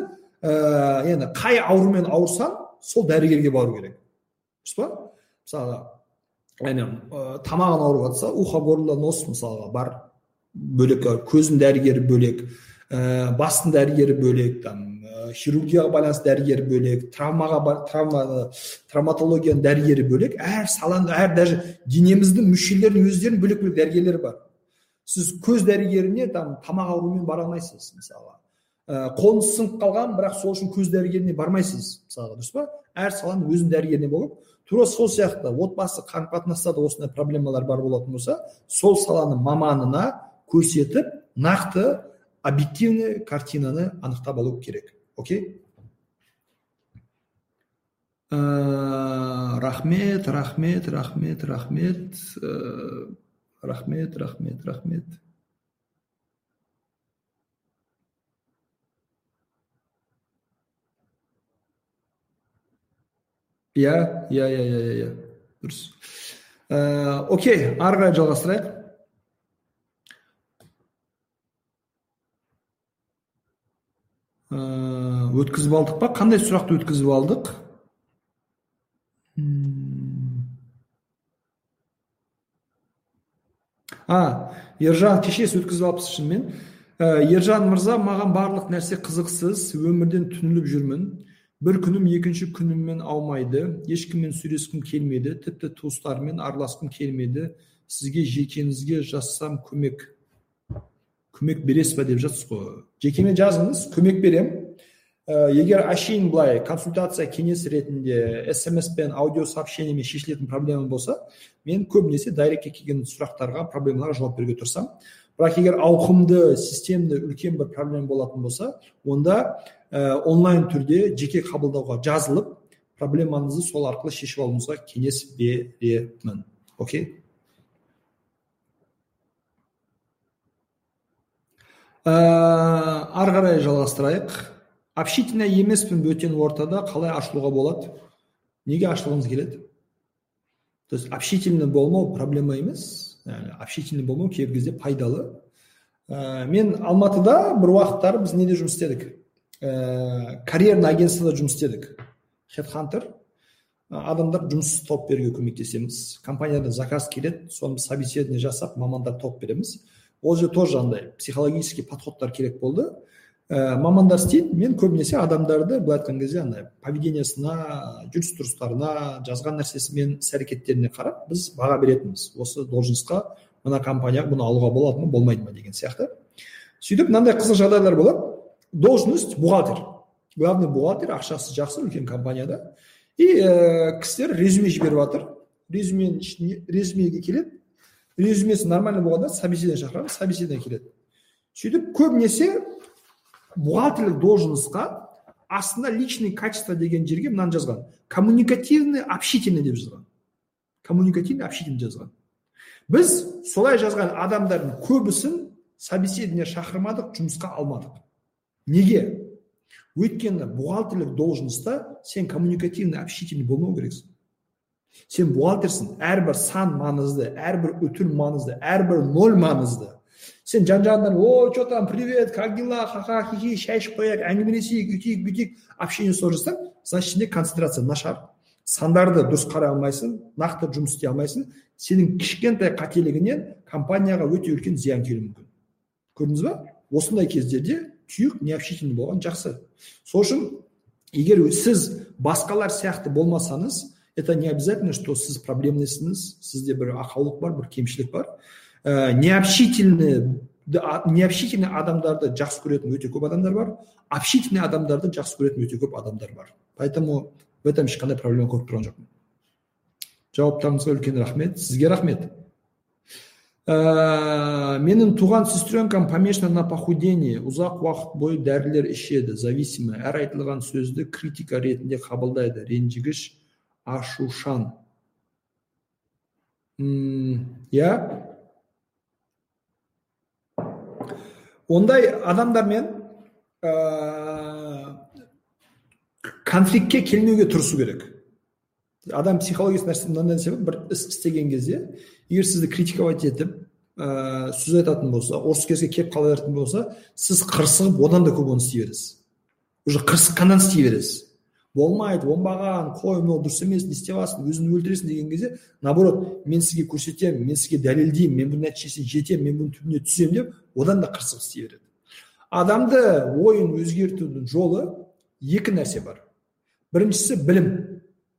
ә, енді қай аурумен ауырсаң сол дәрігерге бару керек. Дұрыс па? Мысалы яғни ә, тамағың ауырып жатса ухо горло нос мысалға бар бөлек көздің дәрігері бөлек ә, бастың дәрігері бөлек там хирургияға байланысты дәрігері бөлек травмаға травма травматологияның дәрігері бөлек әр саланы әр даже денеміздің мүшелерінің өздерінің бөлек бөлек дәрігерлері бар. Сіз көз дәрігеріне там тамақ ауруымен бара алмайсыз мысалға. Ә, қолыңыз сынып қалған бірақ сол үшін көз дәрігеріне бармайсыз мысалға дұрыс па? Әр саланың өзінің дәрігеріне болып тура сол сияқты отбасы қарым қатынаста да осындай проблемалар бар болатын болса сол саланың маманына көрсетіп нақты объективный картинаны анықтап алу керек. Окей? Ә, рахмет рахмет рахмет рахмет. Ә, рахмет рахмет рахмет. Иә иә иә иә иә дұрыс. Ә, окей ары қарай жалғастырайық. Өткізіп алдық па? Қандай сұрақты өткізіп алдық? А ержан кешіресіз өткізіп алыпсыз шынымен. Ә, ержан мырза маған барлық нәрсе қызықсыз өмірден түңіліп жүрмін. Бір күнім екінші күніммен аумайды ешкіммен сөйлескім келмеді тіпті туыстарыммен араласқым келмеді сізге жекеңізге жазсам көмек көмек бересіз ба деп жатсыз ғой жекеме жазыңыз көмек беремін ә, егер әшейін былай консультация кеңес ретінде смс пен аудио сообщениемен шешілетін проблема болса мен көбінесе дайректке келген сұрақтарға проблемаларға жауап беруге тырысамын бірақ егер ауқымды системді үлкен бір проблема болатын болса онда ә, онлайн түрде жеке қабылдауға жазылып проблемаңызды сол арқылы шешіп алуыңызға кеңес беремін окей ә, ары қарай жалғастырайық общительный емеспін бөтен ортада қалай ашылуға болады неге ашылғыңыз келеді то есть общительный болмау проблема емес общительный болмау кейбір кезде пайдалы ә, мен алматыда бір уақыттары біз неде жұмыс істедік ә, карьерный агентствода жұмыс істедік. Хедхантер адамдар жұмыс тауып беруге көмектесеміз. Компаниядан заказ келеді соны собеседование жасап мамандар тауып береміз. Ол жерде тоже андай психологический подходтар керек болды. Ә, мамандар істейді. Мен көбінесе адамдарды былай айтқан кезде андай поведениесына жүріс тұрыстарына жазған нәрсесімен іс әрекеттеріне қарап біз баға беретінбіз. Осы должностьқа мына компанияға бұны алуға болады ма болмайды ма деген сияқты. Сөйтіп мынандай қызық жағдайлар болады. Должность бухгалтер. Главный бухгалтер ақшасы жақсы үлкен компанияда. И ә, кісілер резюме жіберіп жатыр резюменің ішіне резюмеге келеді. Резюмесі нормальный болғанда собеседование шақырамыз собеседование келеді. Сөйтіп көбінесе бухгалтерлік должностьқа астына личный качество деген жерге мынаны жазған. Коммуникативный общительный деп жазған. Коммуникативный общительный жазған. Біз солай жазған адамдардың көбісін собеседование шақырмадық жұмысқа алмадық. Неге? Өйткені бухгалтерлік должностьта сен коммуникативный общительный болмау керексің. Сен бухгалтерсің. Әрбір сан маңызды әрбір үтір маңызды әрбір ноль маңызды. Сен жан жағыңнан о че там привет как дела? Ха ха хи хи шай ішіп қояйық әңгімелесейік үйтейік бүйтейік общение ұстап жатсаң значит ішінде концентрация нашар. Сандарды дұрыс қарай алмайсың нақты жұмыс істей алмайсың. Сенің кішкентай қателігінен компанияға өте үлкен зиян келуі мүмкін. Көрдіңіз ба? Осындай кездерде тұйық необщительный болған жақсы. Сол үшін егер сіз басқалар сияқты болмасаңыз это не обязательно что сіз проблемныйсыз сізде бір ақаулық бар бір кемшілік бар. Ә, необщительный необщительный адамдарды жақсы көретін өте көп адамдар бар общительный адамдарды жақсы көретін өте көп адамдар бар. Поэтому в этом ешқандай проблема көріп тұрған жоқпын. Жауаптарыңызға үлкен рахмет. Сізге рахмет. Ә, менің туған сестренкам помешана на похудении. Ұзақ уақыт бойы дәрілер ішеді зависимый. Әр айтылған сөзді критика ретінде қабылдайды. Ренжігіш ашушан. Иә? Ондай адамдармен ә, конфликтке келмеуге тырысу керек. Адам психологиясы нәрсе мынандай нәрсе бір іс істеген кезде егер сізді критиковать етіп ә, сөз айтатын болса ұрыс керіске келіп қала беретін болса сіз қырсығып одан да көп оны істей бересіз. Уже қырсыққаннан істей бересіз. Болмайды оңбаған қой мынау дұрыс емес не істеп жатрсың өзіңді өлтіресің деген кезде наоборот мен сізге көрсетемін мен сізге дәлелдеймін мен бұның нәтижесіне жетемін мен бұның түбіне түсемін деп одан да қырсық істей береді. Адамды ойын өзгертудің жолы екі нәрсе бар. Біріншісі білім.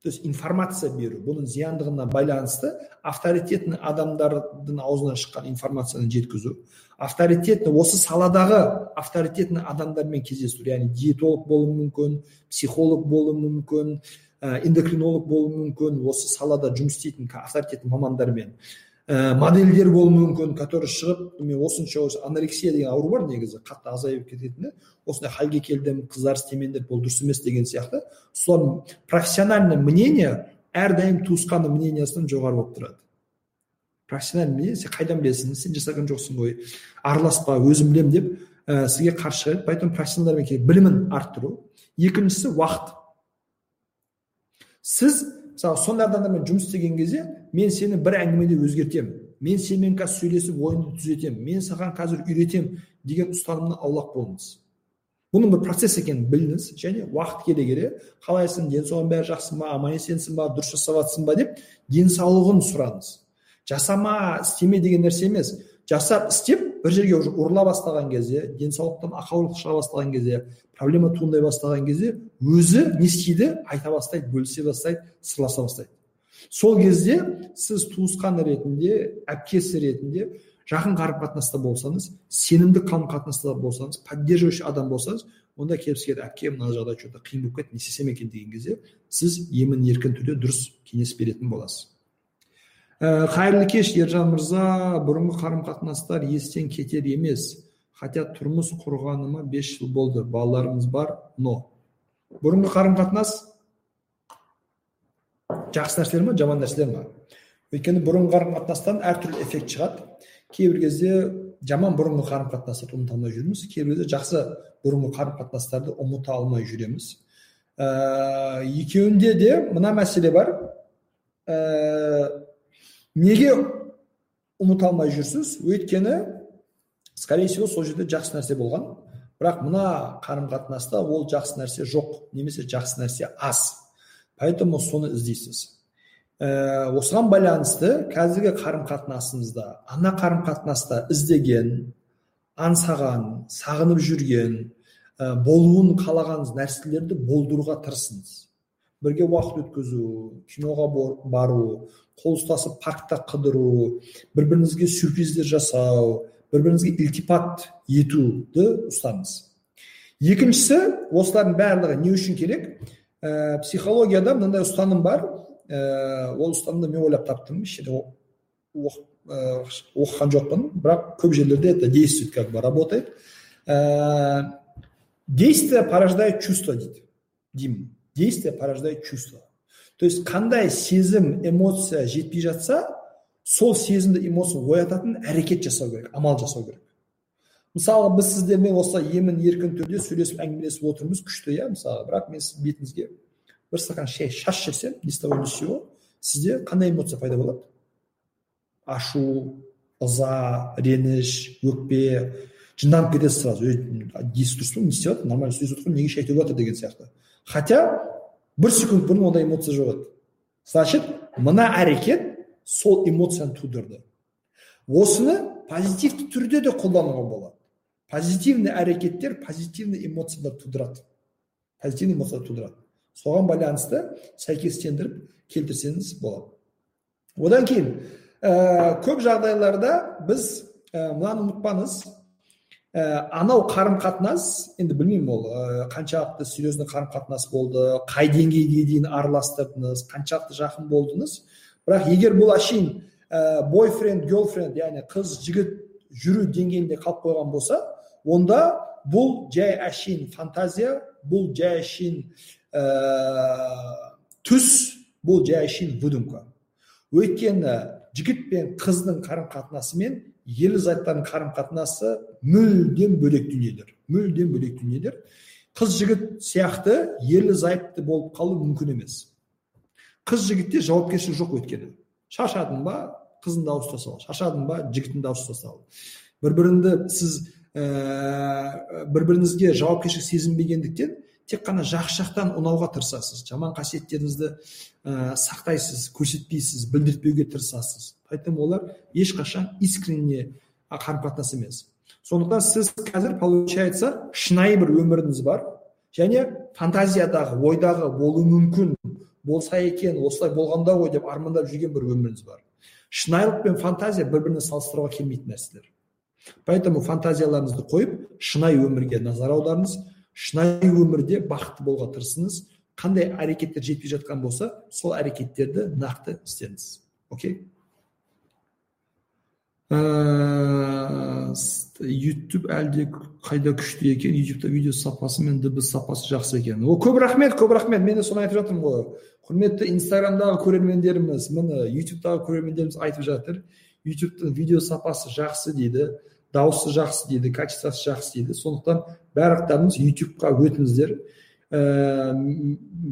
То есть информация беру. Бұның зияндығына байланысты авторитетный адамдардың аузынан шыққан информацияны жеткізу. Авторитетный осы саладағы авторитетный адамдармен кездесу. Яғни диетолог болуы мүмкін психолог болуы мүмкін ә, эндокринолог болуы мүмкін. Осы салада жұмыс істейтін авторитетный мамандармен. Ә, модельдер болуы мүмкін который шығып мен осынша анорексия деген ауру бар негізі қатты азайып кететіні осындай халге келдім қыздар істемеңдер бұл дұрыс емес деген сияқты. Сол профессиональный мнение әрдайым туысқанның мнениесінен жоғары болып тұрады. Профессиональный мнение сен қайдан білесің? Сен жасаған жоқсың ғой. Араласпа өзім білемін деп ә, сізге қарсы шығады поэтому профессионалдармен білімін арттыру. Екіншісі уақыт. Сіз мысалы сондай адамдармен жұмыс істеген кезде мен сені бір әңгімеде өзгертемін мен сенімен қазір сөйлесіп ойыңды түзетемін мен саған қазір үйретемін деген ұстанымнан аулақ болыңыз бұның бір процесс екенін біліңіз және уақыт келе келе қалайсың денсаулығың бәрі жақсы ма аман есенсің ба дұрыс жасап жатрсың ба деп денсаулығын сұраңыз жасама істеме деген нәрсе емес жасап істеп бір жерге уже ұрыла бастаған кезде денсаулықтан ақаулық шыға бастаған кезде проблема туындай бастаған кезде өзі не істейді? Айта бастайды бөлісе бастайды сырласа бастайды. Сол кезде сіз туысқан ретінде әпкесі ретінде жақын қарым қатынаста болсаңыз сенімді қарым қатынаста болсаңыз поддерживающий адам болсаңыз онда келіп сізге әпке мына жағдай че то қиын болып кетті не істесем екен? деген кезде сіз емін еркін түрде дұрыс кеңес беретін боласыз. Қайырлы кеш ержан мырза. Бұрынғы қарым қатынастар естен кетер емес. Хотя тұрмыс құрғаныма бес жыл болды. Балаларымыз бар но. Бұрынғы қарым қатынас жақсы нәрселер ма жаман нәрселер ма өйткені бұрынғы қарым қатынастан әртүрлі эффект шығады. Кейбір кезде жаман бұрынғы қарым қатынастарды ұмыта алмай жүрміз. Кейбір кезде жақсы бұрынғы қарым қатынастарды ұмыта алмай жүреміз. Ә, екеуінде де мына мәселе бар. Ә, неге ұмыта алмай жүрсіз? Өйткені скорее всего сол жерде жақсы нәрсе болған. Бірақ мына қарым қатынаста ол жақсы нәрсе жоқ немесе жақсы нәрсе аз. Поэтому соны іздейсіз. Ә, осыған байланысты қазіргі қарым қатынасыңызда ана қарым қатынаста іздеген аңсаған сағынып жүрген ә, болуын қалаған нәрселерді болдыруға тырысыңыз. Бірге уақыт өткізу киноға бару қол ұстасып паркта қыдыру бір біріңізге сюрприздер жасау бір біріңізге ілтипат етуді ұстаңыз екіншісі осылардың барлығы не үшін керек? Ә, психологияда мынандай ұстаным бар. Ә, ол ұстанымды мен ойлап таптым. Еш жерде оқыған жоқпын. Бірақ көп жерлерде это действует как бы работает. Ә, действие порождает чувство дейді. Деймін действие порождает чувство то есть қандай сезім эмоция жетпей жатса сол сезімді эмоцияны оятатын әрекет жасау керек амал жасау керек. Мысалы біз сіздермен осы емін еркін түрде сөйлесіп әңгімелесіп отырмыз күшті иә? Мысалы бірақ мен сіздің бетіңізге бір стакан шай шаш жесем ни с того ни с сего сізде қандай эмоция пайда болады? Ашу ыза реніш өкпе жынданып кетесіз сразу. Есі дұрыс па не істеп жатыр нормально сөйлесіп жатыр неге шай төгіп жатыр деген сияқты. Хотя бір секунд бұрын ондай эмоция жоқ еді. Значит мына әрекет сол эмоцияны тудырды. Осыны позитивті түрде де қолдануға болады. Позитивный әрекеттер позитивный эмоциялар тудырады. Позитивный эмоциялар тудырады. Соған байланысты сәйкестендіріп келтірсеңіз болады. Одан кейін ә, көп жағдайларда біз ә, мынаны ұмытпаңыз. Ә, анау қарым қатынас енді білмеймін ол ә, қаншалықты серьезный қарым қатынас болды қай деңгейге дейін араластырдыңыз қаншалықты жақын болдыңыз. Бірақ егер бұл әшейін ә, бойфренд герлфренд яғни қыз жігіт жүру деңгейінде қалып қойған болса онда бұл жай әшейін фантазия бұл жай әшейін ә, түс бұл жай әшейін выдумка. Өйткені жігіт пен қыздың қарым қатынасы мен ерлі зайыптардың қарым қатынасы мүлдем бөлек дүниелер мүлдем бөлек дүниелер қыз жігіт сияқты ерлі зайыпты болып қалу мүмкін емес қыз жігітте жауапкершілік жоқ өйткені шаршадың ба қызыңды ауыстыра сал шаршадың ба жігітіңді ауыстыра сал бір біріңді сіз ә, бір біріңізге жауапкершілік сезінбегендіктен тек қана жақсы жақтан ұнауға тырысасыз жаман қасиеттеріңізді ә, сақтайсыз көрсетпейсіз білдіртпеуге тырысасыз. Поэтому олар ешқашан искренне қарым қатынас емес. Сондықтан сіз қазір получается шынайы бір өміріңіз бар. Және фантазиядағы ойдағы болуы мүмкін болса екен осылай болғанда ғой деп армандап жүрген бір өміріңіз бар. Шынайылық пен фантазия бір біріне салыстыруға келмейтін нәрселер. Поэтому фантазияларыңызды қойып шынайы өмірге назар аударыңыз. Шынайы өмірде бақытты болуға тырысыңыз. Қандай әрекеттер жетпей жатқан болса сол әрекеттерді нақты істеңіз. Окей? Ютуб әлде қайда күшті екен? Ютубта видео сапасы мен дыбыс сапасы жақсы екен. О көп рахмет көп рахмет. Мен де соны айтып жатырмын ғой. Құрметті инстаграмдағы көрермендеріміз міне ютубтағы көрермендеріміз айтып жатыр. Ютубтың видео сапасы жақсы дейді дауысы жақсы дейді качествосы жақсы дейді. Сондықтан барлықтарыңыз ютубқа өтіңіздер. Ә,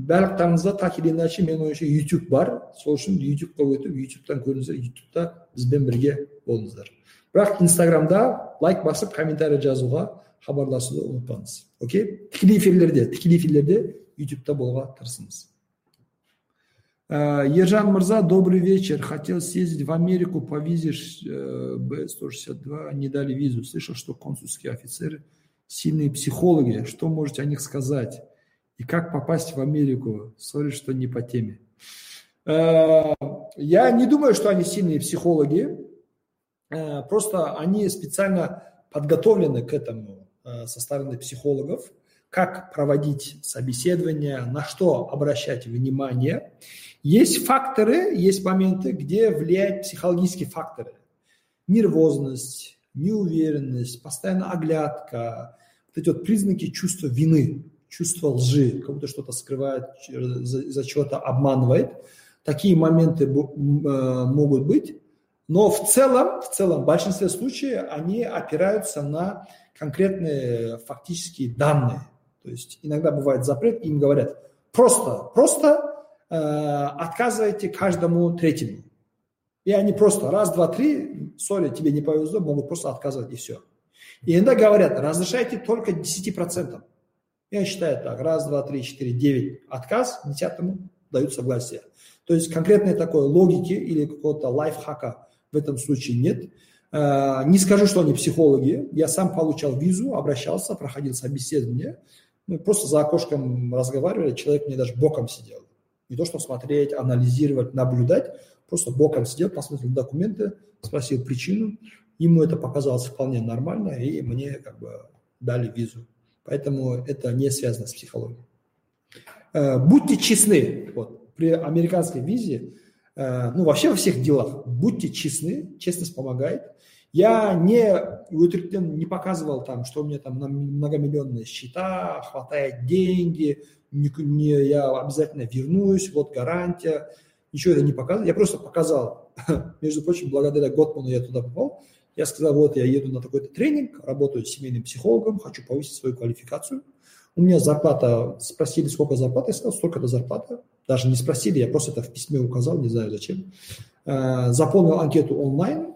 барлықтарыңызда так или иначе менің ойымша ютуб бар. Сол үшін ютубқа өтіп ютубтан көріңіздер ютубта бізбен бірге болыңыздар. Бірақ инстаграмда лайк басып комментарий жазуға хабарласуды ұмытпаңыз. Окей? Тікелей эфирлерде тікелей эфирлерде ютубта болуға тырысыңыз. Э, Ержан Мырза, добрый вечер. Хотел съездить в Америку по визе э, Б-162, не дали визу. Слышал, что консульские офицеры сильные психологи. Что можете о них сказать? И как попасть в Америку? Сори, что не по теме. Э, я не думаю, что они сильные психологи. Просто они специально подготовлены к этому со стороны психологов как проводить собеседование, на что обращать внимание. Есть факторы, есть моменты, где влияют психологические факторы. Нервозность, неуверенность, постоянно оглядка, вот эти вот признаки чувства вины, чувства лжи, как будто что-то скрывает, из-за чего-то обманывает. Такие моменты э, могут быть. Но в целом, в целом, в большинстве случаев они опираются на конкретные фактические данные. То есть иногда бывает запрет, им говорят, просто, просто э, отказывайте каждому третьему. И они просто раз, два, три, сори, тебе не повезло, могут просто отказывать и все. И иногда говорят, разрешайте только 10%. Я считаю так, раз, два, три, четыре, девять, отказ, десятому дают согласие. То есть конкретной такой логики или какого-то лайфхака в этом случае нет. Э, не скажу, что они психологи. Я сам получал визу, обращался, проходил собеседование. Мы просто за окошком разговаривали, человек мне даже боком сидел. Не то, что смотреть, анализировать, наблюдать, просто боком сидел, посмотрел документы, спросил причину. Ему это показалось вполне нормально, и мне как бы дали визу. Поэтому это не связано с психологией. Э, будьте честны. Вот, при американской визе Э, ну, вообще во всех делах, будьте честны, честность помогает. Я не, не показывал там, что у меня там многомиллионные счета, хватает деньги, не, не, я обязательно вернусь, вот гарантия. Ничего это не показывал. Я просто показал, [laughs] между прочим, благодаря Готману я туда попал. Я сказал, вот я еду на такой-то тренинг, работаю с семейным психологом, хочу повысить свою квалификацию. У меня зарплата, спросили, сколько зарплаты, я сказал, столько-то зарплата. Даже не спросили, я просто это в письме указал, не знаю зачем. Э, заполнил анкету онлайн,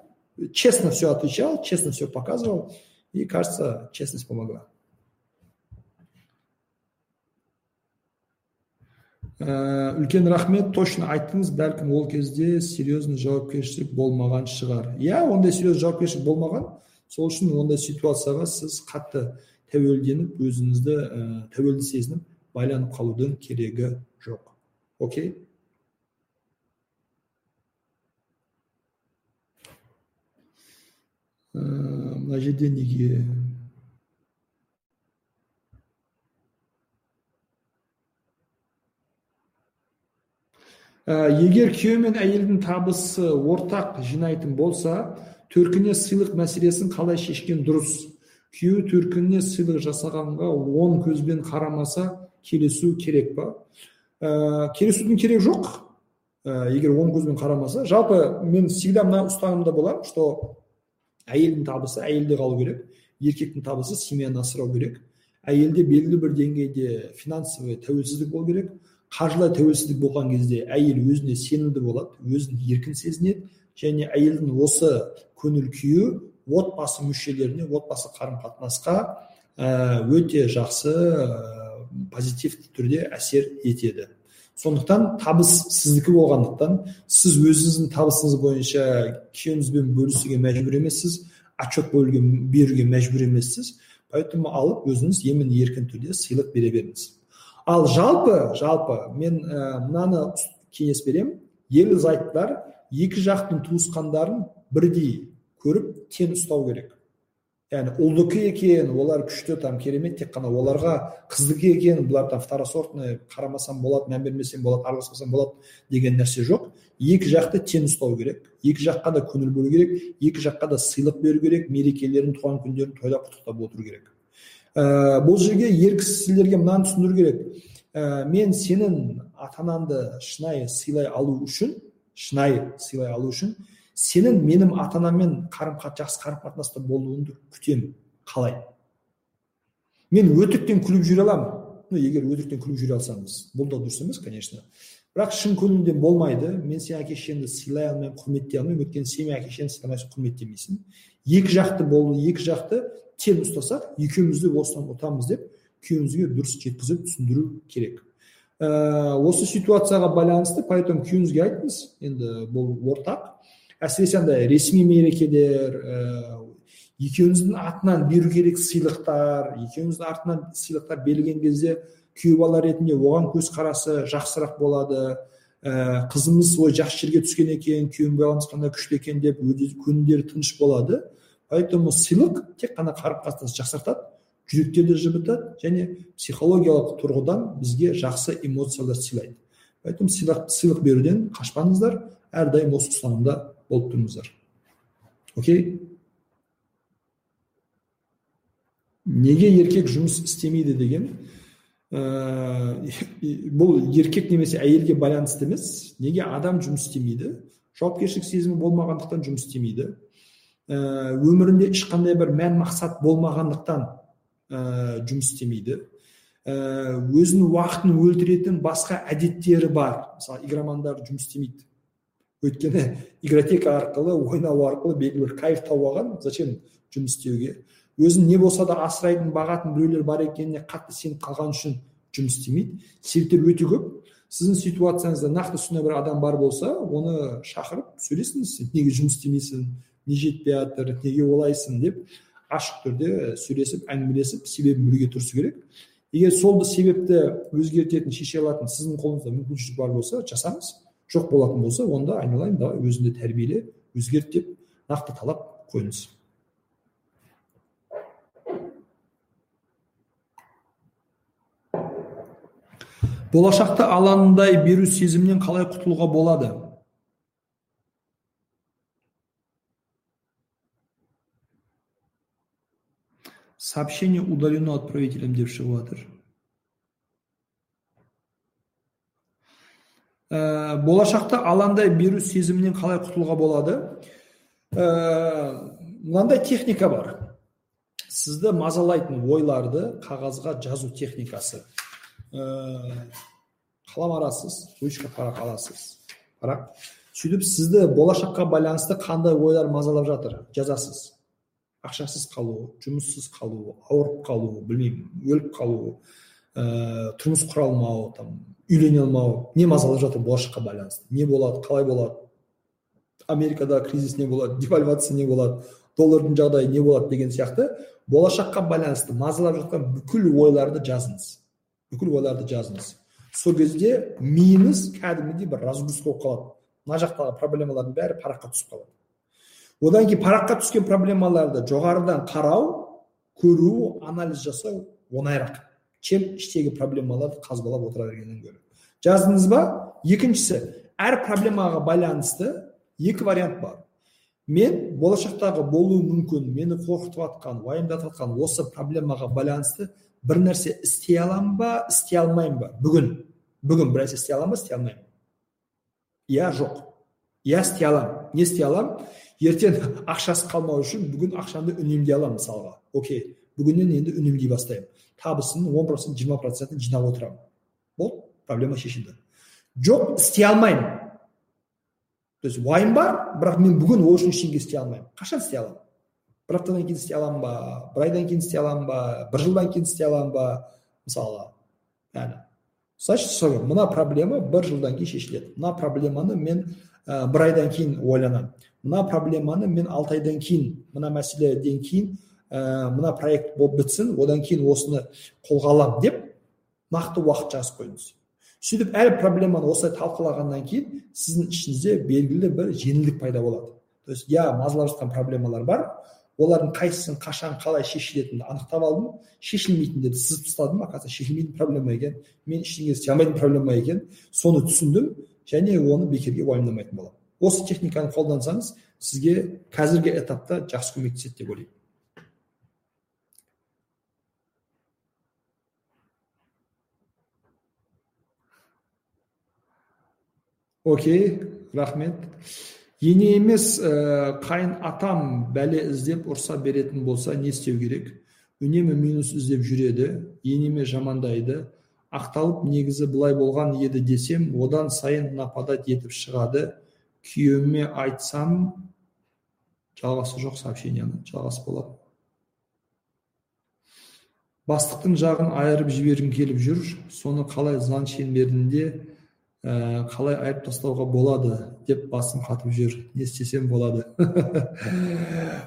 честно все отвечал, честно все показывал, и, кажется, честность помогла. Үлкен рахмет. Точно айттыңыз бәлкім ол кезде серьезный жауапкершілік болмаған шығар. Иә ондай серьезный жауапкершілік болмаған. Сол үшін ондай ситуацияға сіз қатты тәуелденіп өзіңізді ә, тәуелді сезініп байланып қалудың керегі жоқ. Окей? Мына жерде неге егер күйеу мен әйелдің табысы ортақ жинайтын болса төркіне сыйлық мәселесін қалай шешкен дұрыс. Күйеуі төркініне сыйлық жасағанға оң көзбен қарамаса келісу керек па? Ә, келісудің керегі жоқ. Ә, егер оң көзбен қарамаса. Жалпы мен всегда мына ұстанымда боламын что әйелдің табысы әйелде қалу керек еркектің табысы семьяны асырау керек. Әйелде белгілі бір деңгейде финансовый тәуелсіздік болу керек. Қаржылай тәуелсіздік болған кезде әйел өзіне сенімді болады өзін еркін сезінеді және әйелдің осы көңіл күйі отбасы мүшелеріне отбасы қарым қатынасқа ә, өте жақсы позитивті түрде әсер етеді. Сондықтан табыс сіздікі болғандықтан сіз өзіңіздің табысыңыз бойынша күйеуіңізбен бөлісуге мәжбүр емессіз отчет беруге мәжбүр емессіз. Поэтому алып өзіңіз емін еркін түрде сыйлық бере беріңіз. Ал жалпы жалпы мен ә, мынаны кеңес беремін. Ерлі зайыптылар екі жақтың туысқандарын бірдей көріп тең ұстау керек. Яғни ұлдікі екен олар күшті там керемет тек қана оларға қыздікі екен бұлар там второсортный қарамасам болады мән бермесем болады араласпасам болады деген нәрсе жоқ. Екі жақты тең ұстау керек. Екі жаққа да көңіл бөлу керек. Екі жаққа да сыйлық беру керек. Мерекелерін туған күндерін тойлап құттықтап отыру керек. Ә, бұл жерге ер кісілерге мынаны түсіндіру керек. Ә, мен сенің ата анаңды шынайы сыйлай алу үшін шынайы сыйлай алу үшін сенің менің ата анаммен қарым жақсы қарым қатынаста болуыңды күтемін. Қалай? Мен өтіріктен күліп жүре аламын. Ну егер өтіріктен күліп жүре алсаңыз бұл да дұрыс емес конечно. Бірақ шын көңілден болмайды. Мен сенің әке шешеңді сыйлай алмаймын құрметтей алмаймын. Өйткені сен менің әке шешеңді сыйламайсың құрметтемейсің. Екі жақты болу екі жақты тең ұстасақ екеуміз де осыдан ұтамыз деп күйеуімізге дұрыс жеткізіп түсіндіру керек. Ә, осы ситуацияға байланысты поэтому күйеуіңізге айтыңыз енді бұл ортақ. Әсіресе андай ресми мерекелер ә, екеуіңіздің атынан беру керек сыйлықтар екеуіңіздің артынан сыйлықтар берілген кезде күйеу бала ретінде оған көзқарасы жақсырақ болады. Ә, қызымыз ой жақсы жерге түскен екен күйеу баламыз қандай күшті екен деп көңілдері тыныш болады. Поэтому сыйлық тек қана қарым қатынасты жақсартады жүректерді жібітеді және психологиялық тұрғыдан бізге жақсы эмоциялар сыйлайды. Поэтому сыйлық, сыйлық беруден қашпаңыздар әрдайым осы ұстанымда болып тұрыңыздар. Окей? Неге еркек жұмыс істемейді деген [laughs] ә, бұл еркек немесе әйелге байланысты емес. Неге адам жұмыс істемейді? Жауапкершілік сезімі болмағандықтан жұмыс істемейді. Ә, өмірінде ешқандай бір мән мақсат болмағандықтан ә, жұмыс істемейді. Ә, өзінің уақытын өлтіретін басқа әдеттері бар. Мысалы игромандар жұмыс істемейді. Өйткені игротека арқылы ойнау арқылы белгілі бір кайф тауып алған. Зачем жұмыс істеуге? Өзін не болса да асырайтын бағатын біреулер бар екеніне қатты сеніп қалған үшін жұмыс істемейді. Себептер өте көп. Сіздің ситуацияңызда нақты сондай бір адам бар болса оны шақырып сөйлесіңіз неге жұмыс істемейсің не жетпей жатыр неге олайсың деп ашық түрде сөйлесіп әңгімелесіп себебін білуге тырысу керек. Егер сол себепті өзгертетін шеше алатын сіздің қолыңызда мүмкіншілік бар болса жасаңыз. Жоқ болатын болса онда айналайын давай өзіңді тәрбиеле өзгерт деп нақты талап қойыңыз. Болашақта алаңдай беру сезімнен қалай құтылуға болады? Сообщение удалено отправителем деп шығып жатыр ә, болашақта алаңдай беру сезімінен қалай құтылуға болады? Ә, мынандай техника бар. Сізді мазалайтын ойларды қағазға жазу техникасы. Қалам аласыз ручка парақ аласыз парақ сөйтіп сізді болашаққа байланысты қандай ойлар мазалап жатыр? Жазасыз. Ақшасыз қалу жұмыссыз қалу ауырып қалу білмеймін өліп қалу ә, тұрмыс құра алмау там үйлене алмау не мазалап жатыр болашаққа байланысты? Не болады қалай болады? Америкада кризис не болады девальвация не болады доллардың жағдайы не болады деген сияқты болашаққа байланысты мазалап жатқан бүкіл ойларды жазыңыз. Бүкіл ойларды жазыңыз. Сол кезде миыңыз кәдімгідей бір разгрузка болып қалады. Мына жақтағы проблемалардың бәрі параққа түсіп қалады. Одан кейін параққа түскен проблемаларды жоғарыдан қарау көру анализ жасау оңайырақ. Чем іштегі проблемаларды қазбалап отыра бергеннен гөрі. Жаздыңыз ба? Екіншісі әр проблемаға байланысты екі вариант бар. Мен болашақтағы болуы мүмкін мені қорқытып жатқан уайымдатып жатқан осы проблемаға байланысты бір нәрсе істей аламын ба істей алмаймын ба бүгін бүгін бір нәрсе істей аламын ба істей алмаймын иә жоқ иә істей аламын не істей аламын ертең ақшасы қалмау үшін бүгін ақшамды үнемдей аламын мысалға окей бүгіннен енді үнемдей бастаймын табысымның он процент жиырма процентін жинап отырамын болды проблема шешілді жоқ істей алмаймын то есть уайым бар бірақ мен бүгін ол үшін ештеңе істей алмаймын қашан істей аламын бір аптадан кейін істей аламын ба? Бір айдан кейін істей аламын ба? Бір жылдан кейін істей аламын ба? Мысалы яғни значит мына проблема бір жылдан кейін шешіледі. Мына проблеманы мен ә, бір айдан кейін ойланамын. Мына проблеманы мен алты айдан кейін мына мәселеден кейін ә, мына проект болып бітсін одан кейін осыны қолға аламын деп нақты уақыт жазып қойыңыз. Сөйтіп әр проблеманы осылай талқылағаннан кейін сіздің ішіңізде белгілі бір жеңілдік пайда болады. То есть иә мазалап жатқан проблемалар бар олардың қайсысын қашан қалай шешілетінін анықтап алдым. Шешілмейтіндерді сызып тастадым. Оказывается шешілмейтін проблема екен? Мен ештеңе істей алмайтын проблема екен? Соны түсіндім және оны бекерге уайымдамайтын боламын. Осы техниканы қолдансаңыз сізге қазіргі этапта жақсы көмектеседі деп ойлаймын. Окей рахмет. Ене емес ә, қайын атам бәле іздеп ұрса беретін болса не істеу керек? Үнемі минус іздеп жүреді енеме жамандайды. Ақталып негізі былай болған еді десем одан сайын нападать етіп шығады. Күйеуіме айтсам жалғасы жоқ сообщениені жалғасы болады бастықтың жағын айырып жібергім келіп жүр. Соны қалай заң шеңберінде ә, қалай айырып тастауға болады деп басым қатып жүр. Не істесем болады. [laughs]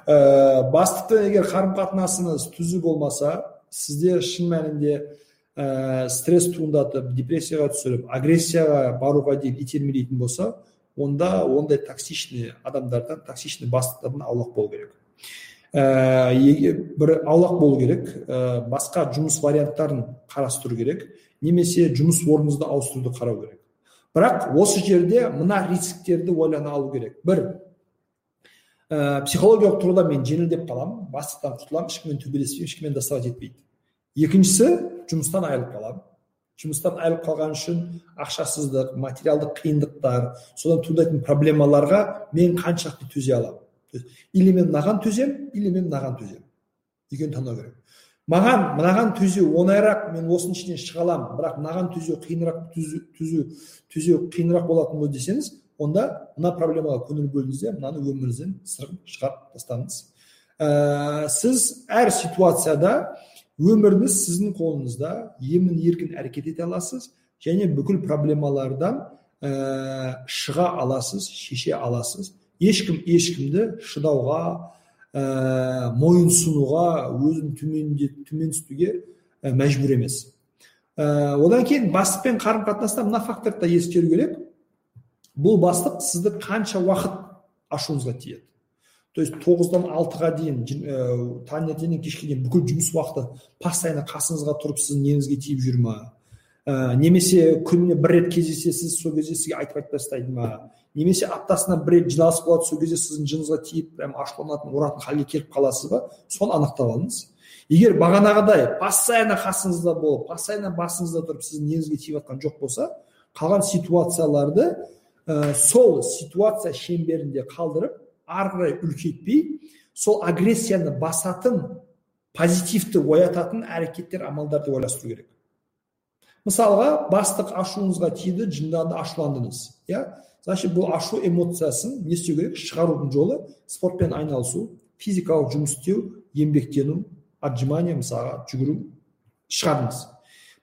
Ә, бастықпен егер қарым қатынасыңыз түзу болмаса сізде шын мәнінде ә, стресс туындатып депрессияға түсіріп агрессияға баруға дейін итермелейтін болса онда ондай токсичный адамдардан токсичный бастықтардан аулақ болу керек. Ә, бір аулақ болу керек. Ә, басқа жұмыс варианттарын қарастыру керек. Немесе жұмыс орныңызды ауыстыруды қарау керек. Бірақ осы жерде мына рисктерді ойлана алу керек. Бір ә, психологиялық тұрғыда мен жеңілдеп қаламын бастықтан құтыламын ешкіммен төбелеспеймін ешкіммен доставать етпейді екіншісі жұмыстан айырылып қаламын жұмыстан айырылып қалған үшін ақшасыздық материалдық қиындықтар содан туындайтын проблемаларға мен қаншалықты төзе аламын. Или мен мынаған төземін или мен мынаған төземін екеуін таңдау керек. Маған мынаған төзеу оңайырақ мен осының ішінен шыға аламын. Бірақ мынаған төзеу қиынырақ төзу төзеу қиынырақ болатын болды десеңіз онда мына проблемаға көңіл бөліңіз де мынаны өміріңізден шығарып тастаңыз. Ә, сіз әр ситуацияда өміріңіз сіздің қолыңызда емін еркін әрекет ете аласыз және бүкіл проблемалардан ә, шыға аласыз шеше аласыз. Ешкім ешкімді шыдауға ә, мойынсұнуға өзін төменсітуге ә, мәжбүр емес ә, одан кейін бастықпен қарым қатынаста мына факторды да ескеру керек бұл бастық сізді қанша уақыт ашуыңызға тиеді то есть тоғыздан алтыға дейін ә, таңертеңнен кешке дейін бүкіл жұмыс уақыты постоянно қасыңызға тұрып сіздің неңізге тиіп жүр ма ә, немесе күніне бір рет кездесесіз сол кезде сізге айтып айтып тастайды ма немесе аптасына бір рет жиналыс болады сол кезде сіздің жыныңызға тиіп прям ашуланатын ұратын халге келіп қаласыз ба? Соны анықтап алыңыз. Егер бағанағыдай постоянно қасыңызда болып постоянно басыңызда тұрып сіздің неңізге тиіп жатқан жоқ болса қалған ситуацияларды ә, сол ситуация шеңберінде қалдырып ары қарай үлкейтпей сол агрессияны басатын позитивті оятатын әрекеттер амалдарды ойластыру керек. Мысалға бастық ашуыңызға тиді жынданды ашуландыңыз иә? Значит бұл ашу эмоциясын не істеу керек? Шығарудың жолы спортпен айналысу физикалық жұмыс істеу еңбектену отжимание мысалға жүгіру шығардыңыз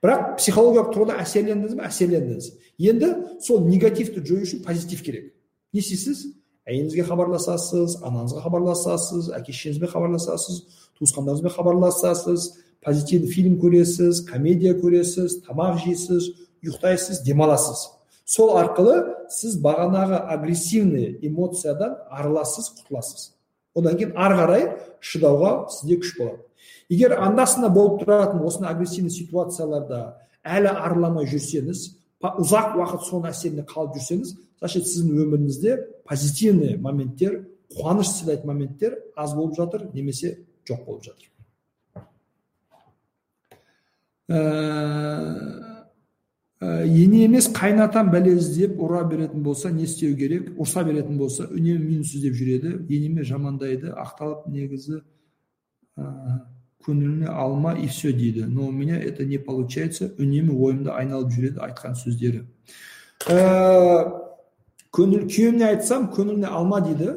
бірақ психологиялық тұрғыда әсерлендіңіз бе? Әсерлендіңіз. Енді сол негативті жою үшін позитив керек. Не істейсіз? Әйеліңізге хабарласасыз анаңызға хабарласасыз әке шешеңізбен хабарласасыз туысқандарыңызбен хабарласасыз позитивный фильм көресіз комедия көресіз тамақ жейсіз ұйықтайсыз демаласыз. Сол арқылы сіз бағанағы агрессивный эмоциядан арыласыз құтыласыз. Одан кейін ары қарай шыдауға сізде күш болады. Егер анда санда болып тұратын осындай агрессивный ситуацияларда әлі арыламай жүрсеңіз ұзақ уақыт соның әсерінде қалып жүрсеңіз значит сіздің өміріңізде позитивный моменттер қуаныш сыйлайтын моменттер аз болып жатыр немесе жоқ болып жатыр. Ә, ене емес қайнатам бәле іздеп ұра беретін болса не істеу керек? Ұрса беретін болса үнемі минус іздеп жүреді. Енеме жамандайды ақталып негізі ә, көңіліне алма и все дейді. Но у меня это не получается. Үнемі ойымда айналып жүреді айтқан сөздері. Ә, көңіл күйеуімне айтсам көңіліне алма дейді.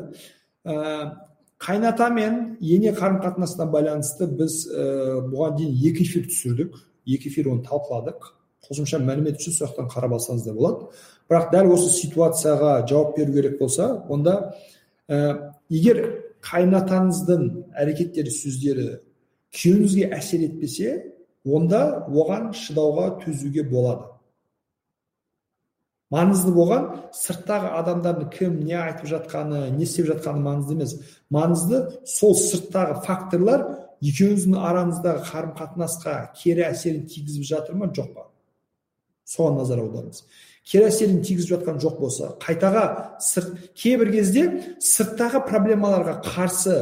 Ә, қайната мен ене қарым қатынасына байланысты біз ә, бұған дейін екі эфир түсірдік. Екі эфир оны талқыладық. Қосымша мәлімет үшін сол жақтан қарап алсаңыз да болады. Бірақ дәл осы ситуацияға жауап беру керек болса онда ә, егер қайнатаңыздың әрекеттері сөздері күйеуіңізге әсер етпесе онда оған шыдауға төзуге болады. Маңызды болған сырттағы адамдардың кім не айтып жатқаны не істеп жатқаны маңызды емес. Маңызды сол сырттағы факторлар екеуіңіздің араңыздағы қарым қатынасқа кері әсерін тигізіп жатыр ма? Жоқ па? Соған назар аударыңыз. Кері әсерін тигізіп жатқан жоқ болса қайтаға сырт кейбір кезде сырттағы проблемаларға қарсы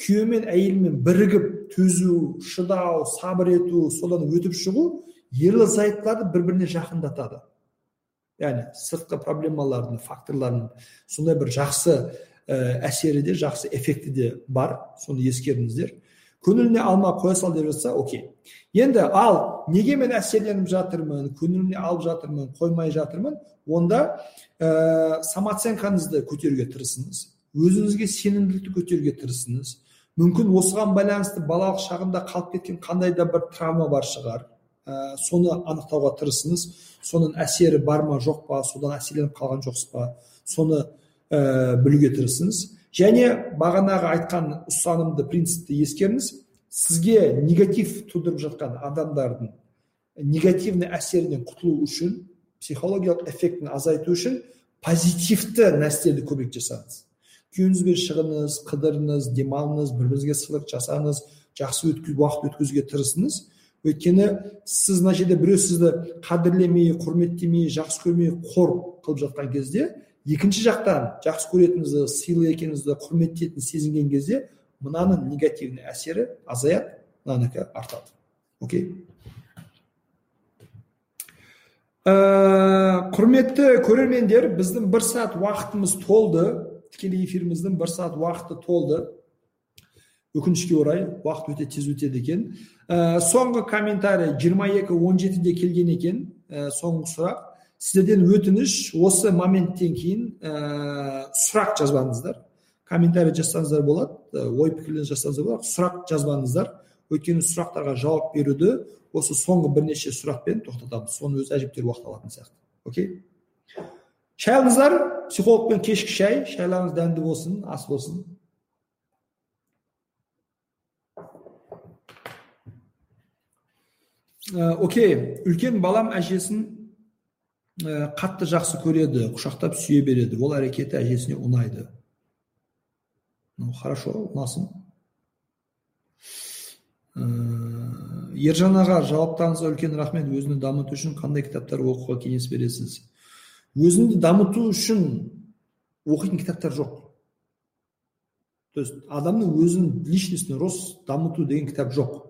күйеу мен әйелмен бірігіп төзу шыдау сабыр ету содан өтіп шығу ерлі зайыптыларды бір біріне жақындатады. Яғни сыртқы проблемалардың факторлардың сондай бір жақсы ә, әсері де жақсы эффекті де бар. Соны ескеріңіздер. Көңіліне алма қоя сал деп жатса окей енді ал неге мен әсерленіп жатырмын көңіліме алып жатырмын қоймай жатырмын онда ә, самооценкаңызды көтеруге тырысыңыз өзіңізге сенімділікті көтеруге тырысыңыз мүмкін осыған байланысты балалық шағында қалып кеткен қандай да бір травма бар шығар ә, соны анықтауға тырысыңыз соның әсері бар ма жоқ па содан әсерленіп қалған жоқсыз ба соны ә, білуге тырысыңыз және бағанағы айтқан ұстанымды принципті ескеріңіз. Сізге негатив тудырып жатқан адамдардың негативный әсерінен құтылу үшін психологиялық эффектін азайту үшін позитивті нәрселерді көбірек жасаңыз күйеуіңізбен шығыңыз қыдырыңыз демалыңыз бір біріңізге сыйлық жасаңыз жақсы өткіз, уақыт өткізуге тырысыңыз. Өйткені сіз мына жерде біреу сізді қадірлемей құрметтемей жақсы көрмей қор қылып жатқан кезде екінші жақтан жақсы көретініңізді сыйлы екеніңізді құрметтейтін сезінген кезде мынаның негативный әсері азаяды мынанікі артады. Окей? Ә, құрметті көрермендер біздің бір сағат уақытымыз толды. Тікелей эфиріміздің бір сағат уақыты толды. Өкінішке орай уақыт өте тез өтеді екен. Ә, соңғы комментарий 22.17-де келген екен. Ә, соңғы сұрақ. Сіздерден өтініш осы моменттен кейін ә, сұрақ жазбаңыздар комментарий жазсаңыздар болады ой пікірлеріңізді жазсаңыздар болады сұрақ жазбаңыздар өйткені сұрақтарға жауап беруді осы соңғы бірнеше сұрақпен тоқтатамыз соның өзі әжептәуір уақыт алатын сияқты окей шай алыңыздар психологпен кешкі шай шайларыңыз дәмді болсын ас болсын окей үлкен балам әжесін қатты жақсы көреді құшақтап сүйе береді. Ол әрекеті әжесіне ұнайды. Ну хорошо ұнасын ә, ержан аға жауаптарыңызға үлкен рахмет. Өзіңді дамыту үшін қандай кітаптар оқуға кеңес бересіз? Өзіңді дамыту үшін оқитын кітаптар жоқ. То есть адамның өзінің личностный рост дамыту деген кітап жоқ.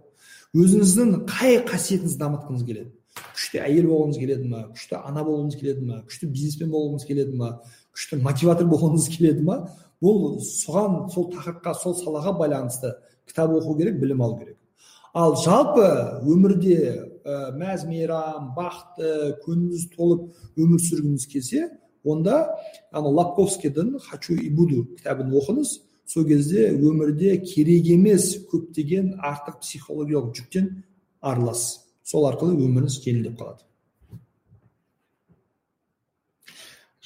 Өзіңіздің қай қасиетіңізді дамытқыңыз келеді? Күшті әйел болғыңыз келеді ма? күшті ана болғыңыз келеді ма? күшті бизнесмен болғыңыз келеді ма? күшті мотиватор болғыңыз келеді ма? бұл соған сол тақырыпқа сол салаға байланысты кітап оқу керек білім алу керек. Ал жалпы өмірде ә, мәз мейрам бақытты көңіліңіз толып өмір сүргіңіз келсе онда ана лапковскийдің хочу и буду кітабын оқыңыз. Сол кезде өмірде керек емес көптеген артық психологиялық жүктен арыласыз. Сол арқылы өміріңіз жеңілдеп қалады.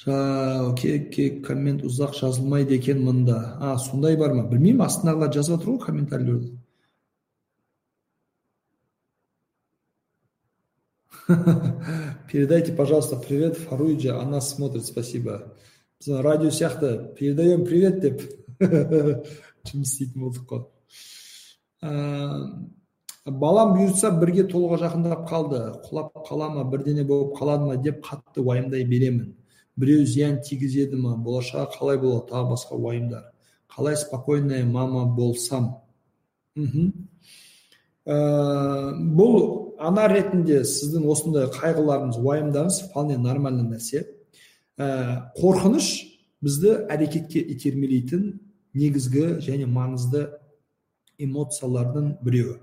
Окей коммент ұзақ жазылмайды екен мында. А сондай бар ма? Білмеймін астындағылар жазып жатыр ғой комментарийлерді. [laughs] Передайте пожалуйста привет фаруиджа она смотрит спасибо. Біз радио сияқты передаем привет деп. Жұмыс істейтін болдық қой балам бұйыртса бірге толыға жақындап қалды. Құлап қала ма бірдеңе болып қалады ма деп қатты уайымдай беремін. Біреу зиян тигізеді ма болашағы қалай болады тағы басқа уайымдар. Қалай спокойная мама болсам? Мхм. Ә, бұл ана ретінде сіздің осындай қайғыларыңыз уайымдарыңыз вполне нормальный нәрсе. Ә, қорқыныш бізді әрекетке итермелейтін негізгі және маңызды эмоциялардың біреуі.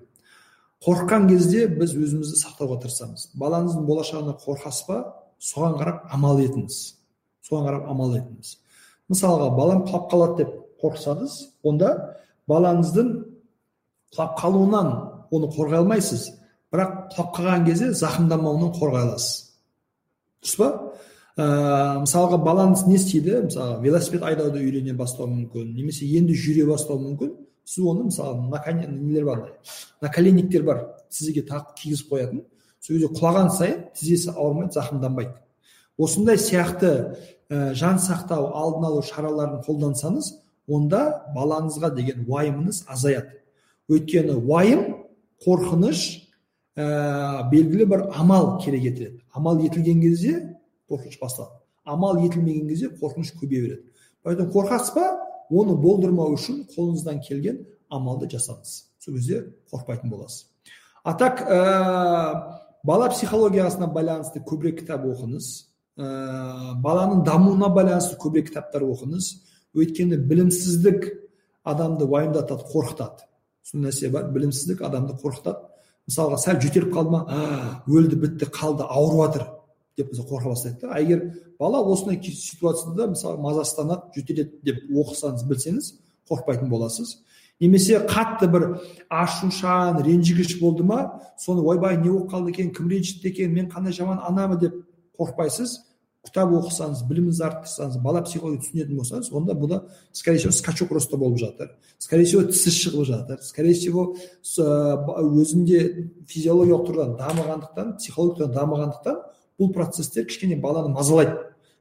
Қорыққан кезде біз өзімізді сақтауға тырысамыз. Балаңыздың болашағына қорқасыз ба? Соған қарап амал етіңіз. Соған қарап амал етіңіз. Мысалға балам құлап қалады деп қорықсаңыз онда балаңыздың құлап қалуынан оны қорғай алмайсыз. Бірақ құлап қалған кезде зақымданбауынан қорғай аласыз. Дұрыс па? Ә, мысалға балаңыз не істейді? Мысалы велосипед айдауды үйрене бастауы мүмкін немесе енді жүре бастауы мүмкін. Сіз оны мысалы нелер бар наколенниктер бар тізеге тағып кигізіп қоятын. Сол кезде құлаған сайын тізесі ауырмайды зақымданбайды. Осындай сияқты ә, жан сақтау алдын алу шараларын қолдансаңыз онда балаңызға деген уайымыңыз азаяды. Өйткені уайым қорқыныш ә, белгілі бір амал керек етіледі. Амал етілген кезде қорқыныш басталады. Амал етілмеген кезде қорқыныш көбейе береді. Поэтому қорқасыз ба? Оны болдырмау үшін қолыңыздан келген амалды жасаңыз сол кезде қорықпайтын боласыз а так ә, бала психологиясына байланысты көбірек кітап оқыңыз ә, баланың дамуына байланысты көбірек кітаптар оқыңыз өйткені білімсіздік адамды уайымдатады қорқытады сол нәрсе бар білімсіздік адамды қорқытады мысалға сәл жөтеліп қалды ма өлді бітті қалды ауырып жатыр деп қорқа бастайды да егер бала осындай ситуацияда мысалы мазасызданады жөтеледі деп оқысаңыз білсеңіз қорықпайтын боласыз. Немесе қатты бір ашушаң ренжігіш болды ма соны ойбай не болып қалды екен кім ренжітті екен мен қандай жаман анамын деп қорықпайсыз. Кітап оқысаңыз біліміңізді арттырсаңыз бала психология түсінетін болсаңыз онда бұда скорее всего скачок роста болып жатыр. Скорее всего тісі шығып жатыр. Скорее всего өзінде физиологиялық тұрғыдан дамығандықтан психологиялық тұрғыдан дамығандықтан бұл процесстер кішкене баланы мазалайды.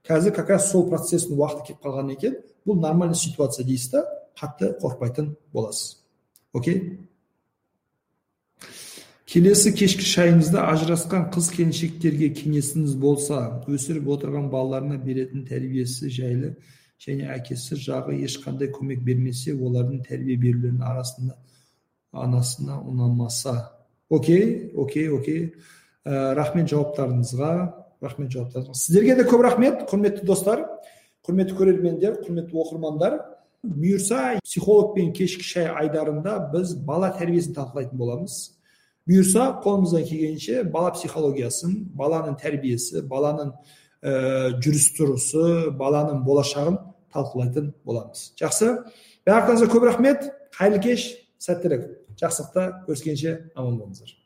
Қазір как раз сол процесстің уақыты келіп қалған екен бұл нормальный ситуация дейсіз да қатты қорықпайтын боласыз. Окей? Келесі кешкі шайыңызда ажырасқан қыз келіншектерге кеңесіңіз болса өсіріп отырған балаларына беретін тәрбиесі жайлы және әкесі жағы ешқандай көмек бермесе олардың тәрбие берулерінің арасында анасына ұнамаса. Окей? Окей окей. Ә, рахмет жауаптарыңызға рахмет жауаптарыңызға. Сіздерге де көп рахмет құрметті достар құрметті көрермендер құрметті оқырмандар. Бұйырса психологпен кешкі шай айдарында біз бала тәрбиесін талқылайтын боламыз. Бұйырса қолымыздан келгенше бала психологиясын баланың тәрбиесі баланың ә, жүріс тұрысы баланың болашағын талқылайтын боламыз. Жақсы? Барлықтарыңызға көп рахмет қайырлы кеш сәттілік. Жақсылықта көріскенше аман болыңыздар.